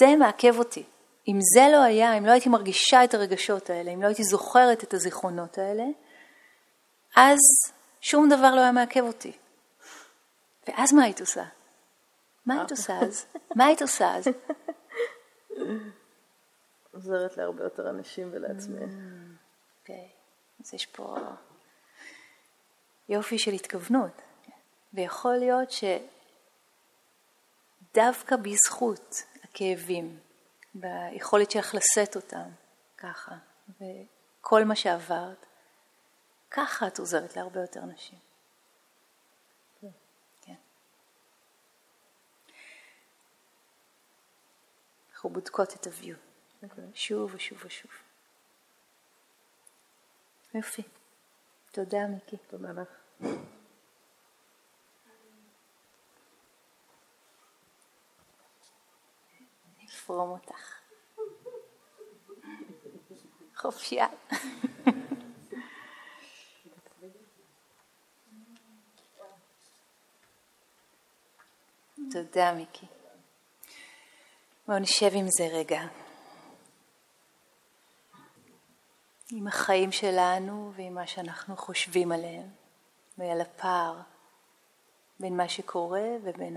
זה מעכב אותי. אם זה לא היה, אם לא הייתי מרגישה את הרגשות האלה, אם לא הייתי זוכרת את הזיכרונות האלה, אז שום דבר לא היה מעכב אותי. ואז מה היית עושה? מה היית עושה אז? מה היית עושה אז? עוזרת להרבה יותר אנשים ולעצמי. אוקיי, אז יש פה יופי של התכוונות. ויכול להיות שדווקא בזכות הכאבים, ביכולת שלך לשאת אותם ככה, וכל מה שעברת, ככה את עוזרת להרבה יותר נשים. כן. אנחנו בודקות את ה-view, okay. אוקיי. שוב ושוב ושוב. יופי. תודה, מיקי. תודה לך. נפרום אותך. חופשייה. תודה, מיקי. בואו נשב עם זה רגע. עם החיים שלנו ועם מה שאנחנו חושבים עליהם, ועל הפער בין מה שקורה ובין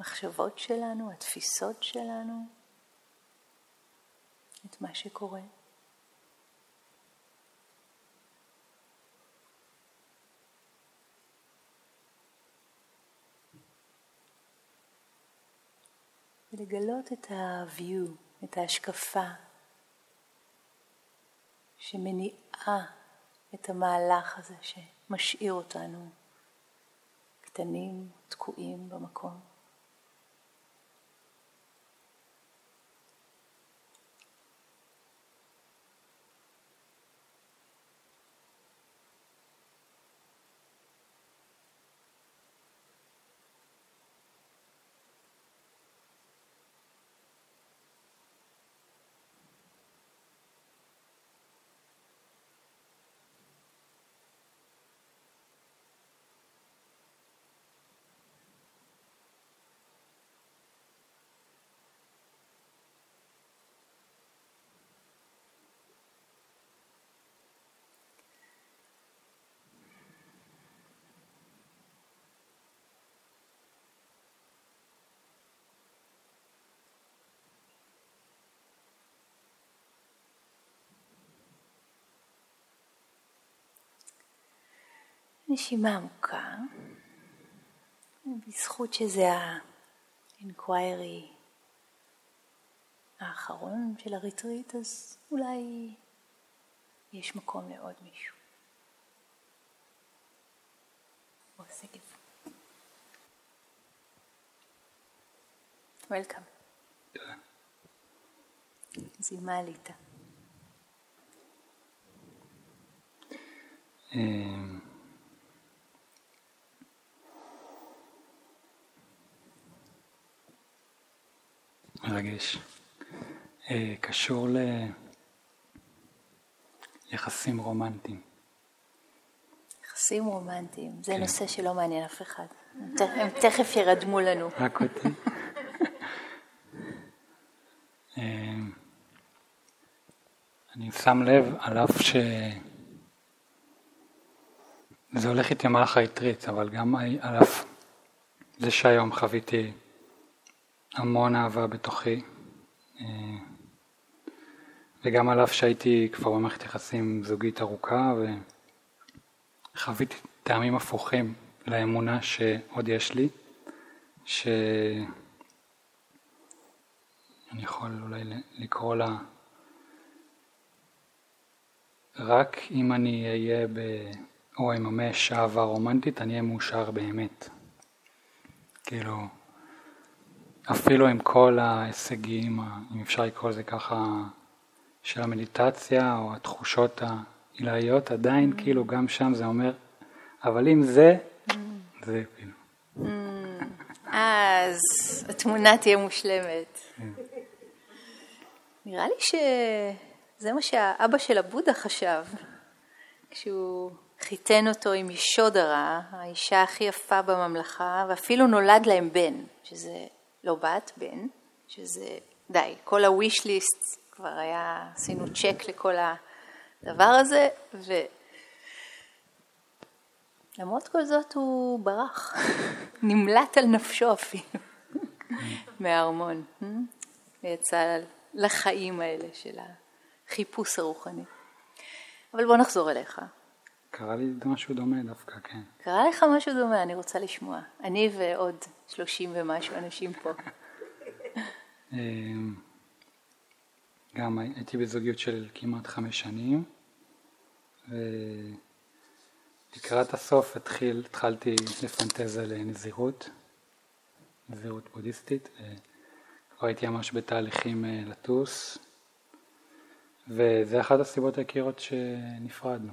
המחשבות שלנו, התפיסות שלנו, את מה שקורה. ולגלות את ה-view, את ההשקפה שמניעה את המהלך הזה שמשאיר אותנו קטנים, תקועים במקום. נשימה עמוקה, בזכות שזה האינקוויירי האחרון של הריטריט, אז אולי יש מקום לעוד מישהו. או שגב. וולקאם. אז עם מה עלית? מרגש. אה, קשור ליחסים רומנטיים. יחסים רומנטיים, זה כן. נושא שלא מעניין אף אחד. הם תכף ירדמו לנו. רק אותי. אה, אני שם לב על אף ש... זה הולך איתי מהלך היתריץ, אבל גם על אף זה שהיום חוויתי המון אהבה בתוכי, אה, וגם על אף שהייתי כבר במערכת יחסים זוגית ארוכה וחוויתי טעמים הפוכים לאמונה שעוד יש לי, שאני יכול אולי לקרוא לה רק אם אני אהיה ב... או אממש אהבה רומנטית, אני אהיה מאושר באמת. כאילו, אפילו עם כל ההישגים, אם אפשר לקרוא לזה ככה, של המדיטציה או התחושות העילאיות, עדיין mm. כאילו גם שם זה אומר, אבל אם זה, mm. זה כאילו. Mm. אז התמונה תהיה מושלמת. כן. נראה לי שזה מה שהאבא של הבודה חשב, כשהוא חיתן אותו עם ישודרה, האישה הכי יפה בממלכה, ואפילו נולד להם בן, שזה לא בת, בן, שזה די, כל ה-wish list כבר היה, עשינו צ'ק לכל הדבר הזה, ולמרות כל זאת הוא ברח, נמלט על נפשו אפילו מהארמון? ויצא לחיים האלה של החיפוש הרוחני. אבל בוא נחזור אליך. קרה לי משהו דומה דווקא, כן. קרה לך משהו דומה, אני רוצה לשמוע. אני ועוד שלושים ומשהו אנשים פה. אמ, גם הייתי בזוגיות של כמעט חמש שנים, ולקראת הסוף התחיל, התחלתי לפנטז על נזירות, נזירות בודהיסטית, כבר הייתי ממש בתהליכים אה, לטוס, וזה אחת הסיבות העיקריות שנפרדנו.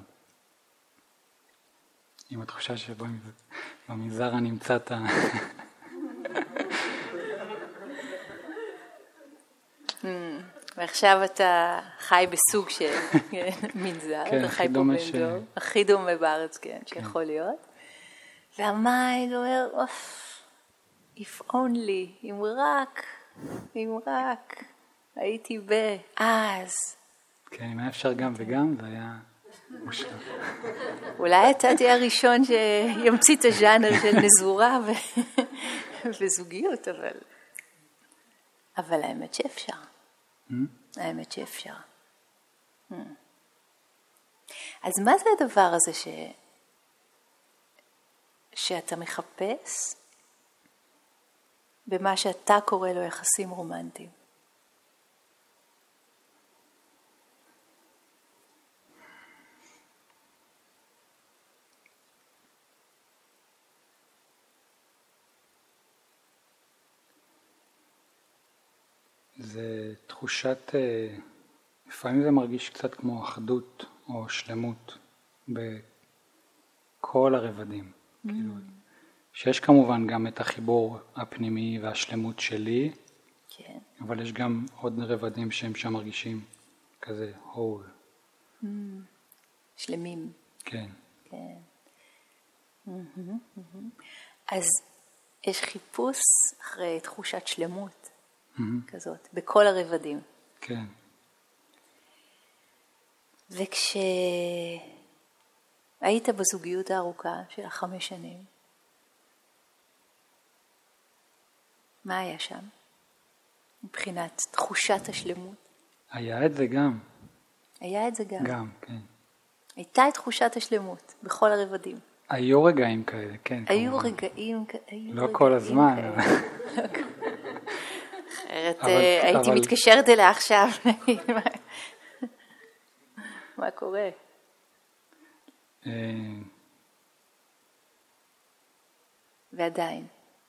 עם התחושה שבמנזר אני אמצא את ה... ועכשיו אתה חי בסוג של מנזר, כן, אתה חי פה בן ש... דור, הכי דומה בארץ, כן, כן. שיכול להיות. וה mind אומר, אוף, if only, אם רק, אם רק הייתי באז. כן, אם היה אפשר גם וגם, זה היה. אולי אתה תהיה הראשון שימציא את הז'אנר של נזירה ו... וזוגיות, אבל... אבל האמת שאפשר. Mm? האמת שאפשר. Mm. אז מה זה הדבר הזה ש... שאתה מחפש במה שאתה קורא לו יחסים רומנטיים? זה תחושת, אה, לפעמים זה מרגיש קצת כמו אחדות או שלמות בכל הרבדים. Mm. כאילו, שיש כמובן גם את החיבור הפנימי והשלמות שלי, כן. אבל יש גם עוד רבדים שהם שם מרגישים כזה הול. Mm. שלמים. כן. כן. Mm-hmm, mm-hmm. אז יש חיפוש אחרי תחושת שלמות. Mm-hmm. כזאת, בכל הרבדים. כן. וכשהיית בזוגיות הארוכה של החמש שנים, מה היה שם מבחינת תחושת השלמות? היה את זה גם. היה את זה גם. גם, כן. הייתה את תחושת השלמות בכל הרבדים. היו רגעים כאלה, כן. היו כמובן. רגעים כאלה. לא כל הזמן. אחרת אבל, אה, הייתי אבל... מתקשרת אליה עכשיו, מה קורה? אה, ועדיין.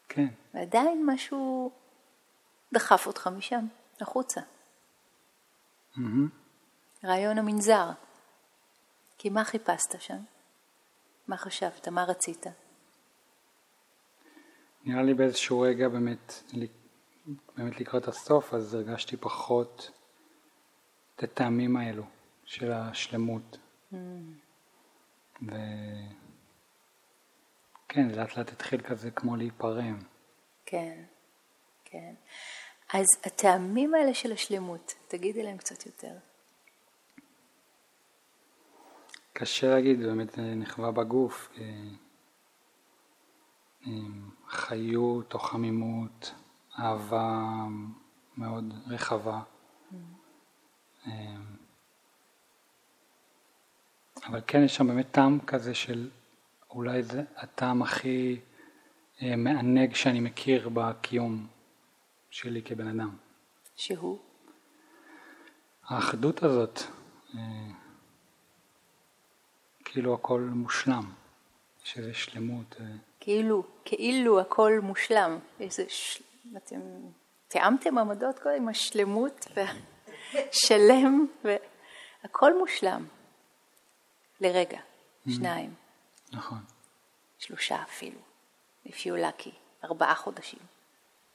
כן. ועדיין משהו דחף אותך משם, החוצה. Mm-hmm. רעיון המנזר. כי מה חיפשת שם? מה חשבת? מה רצית? נראה לי באיזשהו רגע באמת באמת לקראת הסוף, אז הרגשתי פחות את הטעמים האלו של השלמות. Mm. וכן, לאט לאט התחיל כזה כמו להיפרם. כן, כן. אז הטעמים האלה של השלמות, תגידי להם קצת יותר. קשה להגיד, באמת זה נחווה בגוף. חיות או חמימות. אהבה מאוד רחבה. Mm. אבל כן יש שם באמת טעם כזה של אולי זה הטעם הכי אה, מענג שאני מכיר בקיום שלי כבן אדם. שהוא? האחדות הזאת, אה, כאילו הכל מושלם, יש איזו שלמות. אה. כאילו, כאילו הכל מושלם, איזה ש... אתם תיאמתם עמדות כל עם השלמות והשלם והכל מושלם. לרגע, mm-hmm. שניים. נכון. שלושה אפילו, if you lucky, ארבעה חודשים.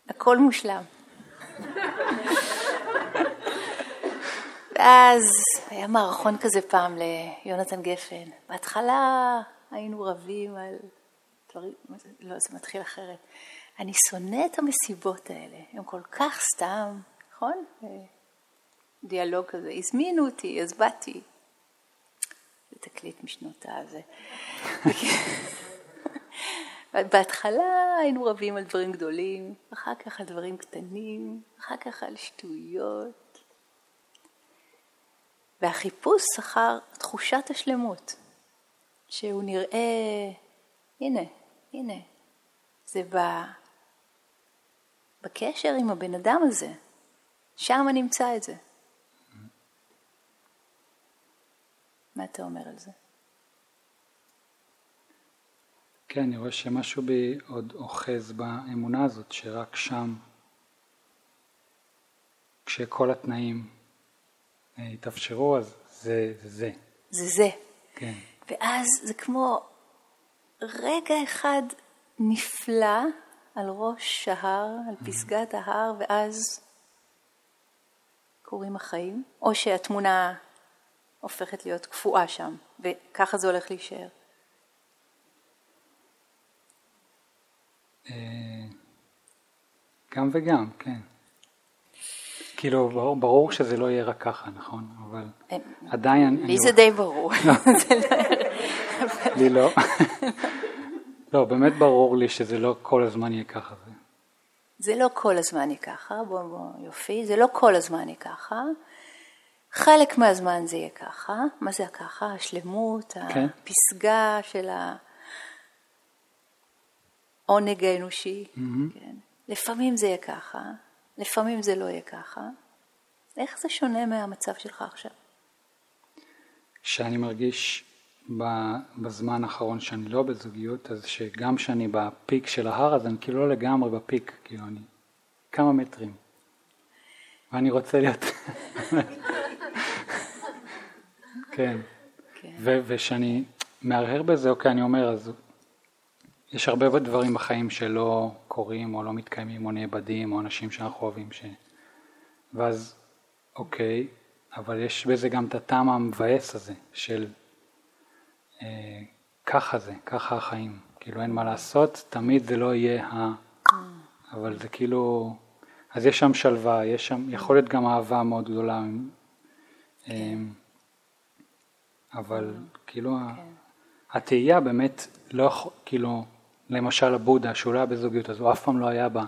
הכל מושלם. ואז היה מערכון כזה פעם ליונתן גפן. בהתחלה היינו רבים על דברים, לא, זה מתחיל אחרת. אני שונא את המסיבות האלה, הן כל כך סתם, נכון? דיאלוג כזה, הזמינו אותי, אז באתי. זה תקליט משנות הזה. בהתחלה היינו רבים על דברים גדולים, אחר כך על דברים קטנים, אחר כך על שטויות. והחיפוש אחר תחושת השלמות, שהוא נראה, הנה, הנה, זה ב... בקשר עם הבן אדם הזה, שם נמצא את זה. מה אתה אומר על זה? כן, אני רואה שמשהו בי עוד אוחז באמונה הזאת, שרק שם, כשכל התנאים אה, התאפשרו, אז זה זה. זה זה. כן. ואז זה כמו רגע אחד נפלא על ראש ההר, על פסגת ההר, ואז קורים החיים, או שהתמונה הופכת להיות קפואה שם, וככה זה הולך להישאר. אה, גם וגם, כן. כאילו, ברור, ברור שזה לא יהיה רק ככה, נכון? אבל אה, עדיין... לי זה די ברור. לי לא. לא, באמת ברור לי שזה לא כל הזמן יהיה ככה. זה לא כל הזמן יהיה ככה, בוא, בוא, יופי, זה לא כל הזמן יהיה ככה. חלק מהזמן זה יהיה ככה. מה זה הככה? השלמות, כן. הפסגה של העונג האנושי. Mm-hmm. כן. לפעמים זה יהיה ככה, לפעמים זה לא יהיה ככה. איך זה שונה מהמצב שלך עכשיו? שאני מרגיש בזמן האחרון שאני לא בזוגיות, אז שגם כשאני בפיק של ההר, אז אני כאילו לא לגמרי בפיק, כאילו אני כמה מטרים. ואני רוצה להיות... כן. כן. וכשאני מהרהר בזה, אוקיי, אני אומר, אז יש הרבה דברים בחיים שלא קורים או לא מתקיימים או נאבדים או אנשים שאנחנו אוהבים ש... ואז אוקיי, אבל יש בזה גם את הטעם המבאס הזה של ככה זה, ככה החיים, כאילו אין מה לעשות, תמיד זה לא יהיה ה... אבל זה כאילו, אז יש שם שלווה, יש שם, יכול להיות גם אהבה מאוד גדולה, אה, אבל כאילו התהייה באמת לא יכול, כאילו, למשל הבודה שהוא לא היה בזוגיות אז הוא אף פעם לא היה בה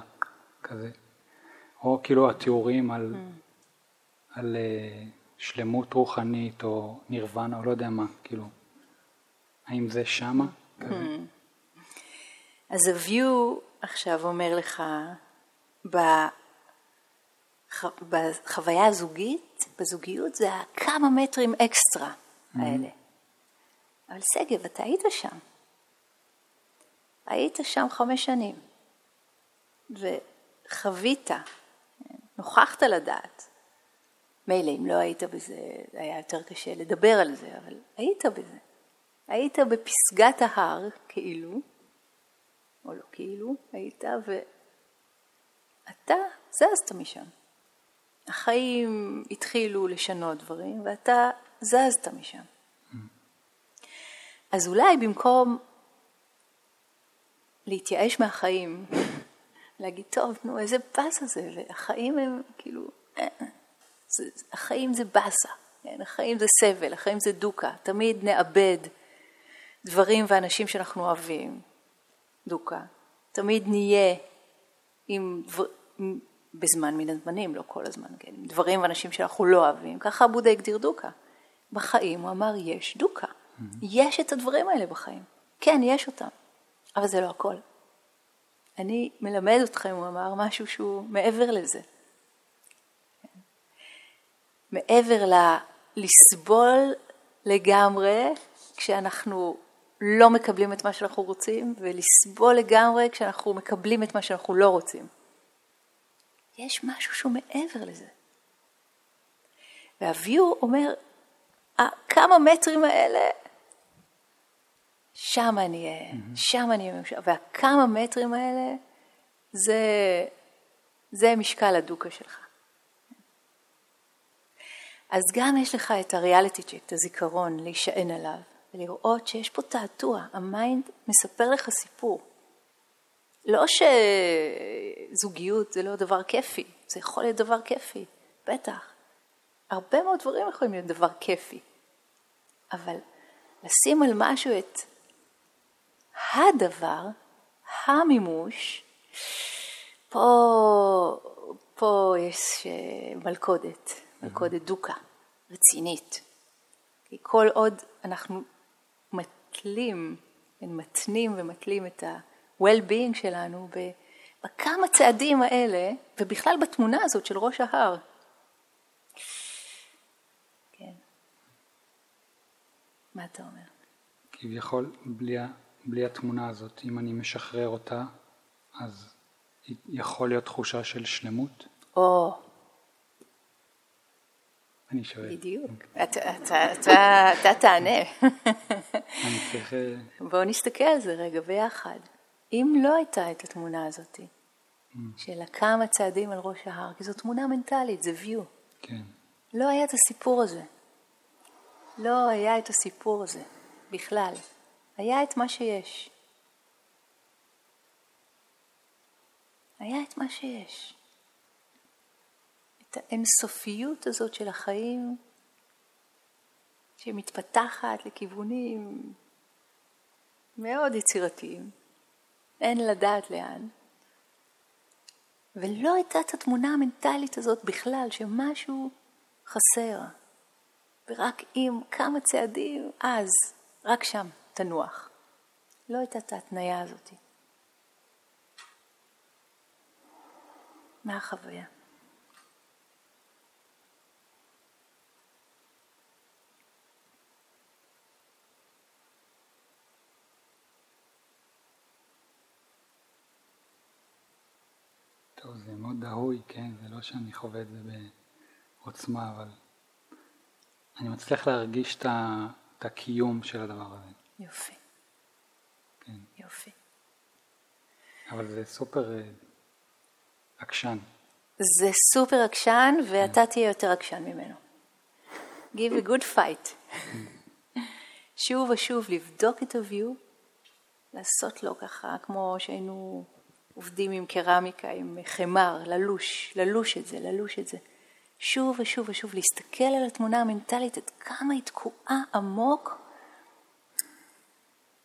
כזה, או כאילו התיאורים על, על uh, שלמות רוחנית או נירוונה או לא יודע מה, כאילו, האם זה שמה? כזה? אז ה-view עכשיו אומר לך, בחוויה הזוגית, בזוגיות זה הכמה מטרים אקסטרה האלה. אבל שגב, אתה היית שם. היית שם חמש שנים, וחווית, נוכחת לדעת. מילא אם לא היית בזה, היה יותר קשה לדבר על זה, אבל היית בזה. היית בפסגת ההר, כאילו, או לא כאילו, היית, ואתה זזת משם. החיים התחילו לשנות דברים, ואתה זזת משם. אז אולי במקום להתייאש מהחיים, להגיד, טוב, נו, איזה באסה זה, והחיים הם כאילו, אה, זה, החיים זה באסה, כן? החיים זה סבל, החיים זה דוקה, תמיד נאבד דברים ואנשים שאנחנו אוהבים, דוקה, תמיד נהיה עם, בזמן מן הזמנים, לא כל הזמן, כן, דברים ואנשים שאנחנו לא אוהבים, ככה בודה הגדיר דוקה. בחיים הוא אמר, יש דוקה, mm-hmm. יש את הדברים האלה בחיים, כן, יש אותם. אבל זה לא הכל. אני מלמד אתכם, הוא אמר, משהו שהוא מעבר לזה. מעבר ל... לסבול לגמרי כשאנחנו לא מקבלים את מה שאנחנו רוצים, ולסבול לגמרי כשאנחנו מקבלים את מה שאנחנו לא רוצים. יש משהו שהוא מעבר לזה. והוויור אומר, כמה מטרים האלה שם אני אהיה, mm-hmm. שם אני אהיה. והכמה מטרים האלה, זה, זה משקל ה dukkha שלך. אז גם יש לך את ה reality check, את הזיכרון, להישען עליו, ולראות שיש פה תעתוע, ה mind מספר לך סיפור. לא שזוגיות זה לא דבר כיפי, זה יכול להיות דבר כיפי, בטח. הרבה מאוד דברים יכולים להיות דבר כיפי, אבל לשים על משהו את הדבר, המימוש, פה, פה יש אה, מלכודת, מלכודת דוקה, רצינית. כי כל עוד אנחנו מתלים, מתנים ומתלים את ה-well-being שלנו בכמה צעדים האלה, ובכלל בתמונה הזאת של ראש ההר. כן. מה אתה אומר? כביכול, בלי, בלי התמונה הזאת, אם אני משחרר אותה, אז יכול להיות תחושה של שלמות? או. אני שואל. בדיוק. אתה תענה. אני צריך... אה, בואו נסתכל על זה רגע ביחד. אם לא הייתה את התמונה הזאת, mm. של הכמה צעדים על ראש ההר, כי זו תמונה מנטלית, זה view. כן. לא היה את הסיפור הזה. לא היה את הסיפור הזה בכלל. היה את מה שיש. היה את מה שיש. האינסופיות הזאת של החיים, שמתפתחת לכיוונים מאוד יצירתיים, אין לדעת לאן. ולא הייתה את התמונה המנטלית הזאת בכלל, שמשהו חסר. ורק עם כמה צעדים, אז, רק שם, תנוח. לא הייתה את ההתניה הזאת. מה החוויה? טוב, זה מאוד דהוי, כן? זה לא שאני חווה את זה בעוצמה, אבל אני מצליח להרגיש את הקיום של הדבר הזה. יופי. כן. יופי. אבל זה סופר אה, עקשן. זה סופר עקשן, ואתה תהיה יותר עקשן ממנו. Give a good fight. שוב ושוב לבדוק את ה-view, לעשות לו ככה, כמו שהיינו עובדים עם קרמיקה, עם חמר, ללוש, ללוש את זה, ללוש את זה. שוב ושוב ושוב להסתכל על התמונה המנטלית, עד כמה היא תקועה עמוק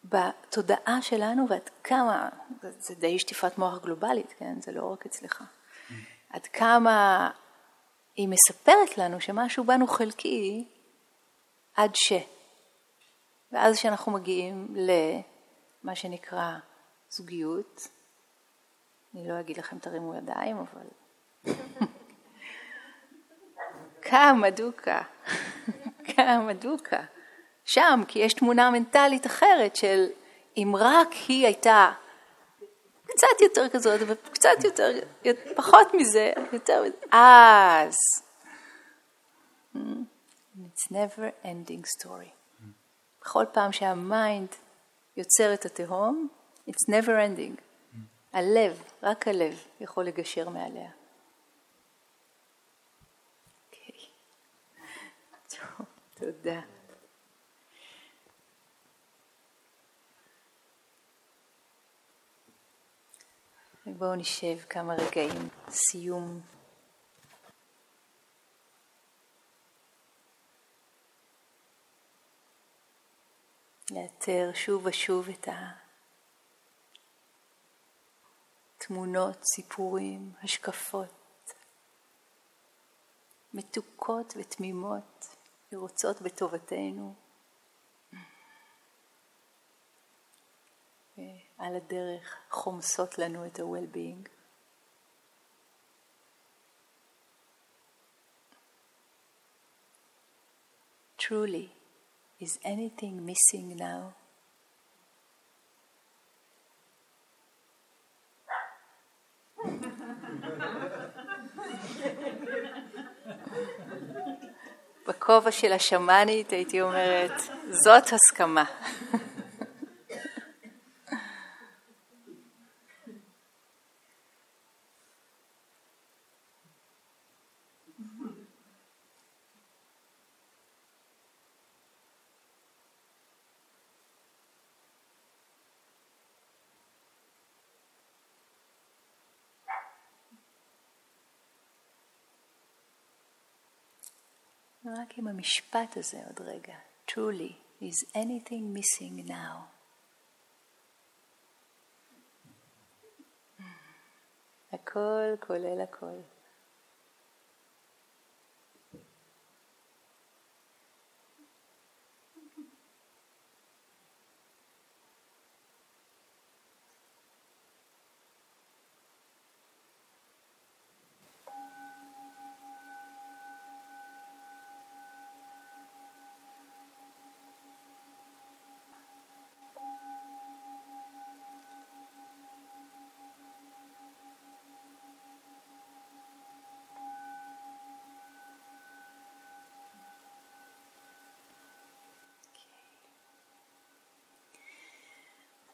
בתודעה שלנו ועד כמה, זה די שטיפת מוח גלובלית, כן? זה לא רק אצלך. עד כמה היא מספרת לנו שמשהו בנו חלקי עד ש. ואז כשאנחנו מגיעים למה שנקרא זוגיות, אני לא אגיד לכם תרימו ידיים, אבל... כמה דוקה, כמה דוקה. שם, כי יש תמונה מנטלית אחרת של אם רק היא הייתה קצת יותר כזאת וקצת יותר, פחות מזה, יותר מזה, אז. It's never ending story. בכל פעם שהמיינד יוצר את התהום, it's never ending. הלב, רק הלב, יכול לגשר מעליה. אוקיי. טוב, תודה. בואו נשב כמה רגעים, סיום. לאתר שוב ושוב את התמונות, סיפורים, השקפות, מתוקות ותמימות, ורוצות בטובתנו. על הדרך חומסות לנו את ה-well-being. Truly, is anything missing now? בכובע של השמאנית הייתי אומרת, זאת הסכמה. רק עם המשפט הזה עוד רגע. truly, is anything missing now? הכל כולל הכל.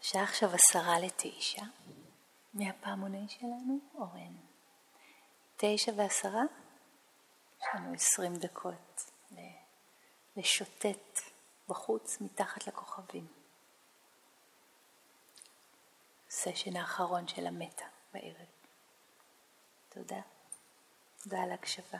השעה עכשיו עשרה לתשע, מהפעמוני שלנו, אורן. תשע ועשרה, יש לנו עשרים דקות לשוטט בחוץ מתחת לכוכבים. סשן האחרון של המטה בערב. תודה. תודה על ההקשבה.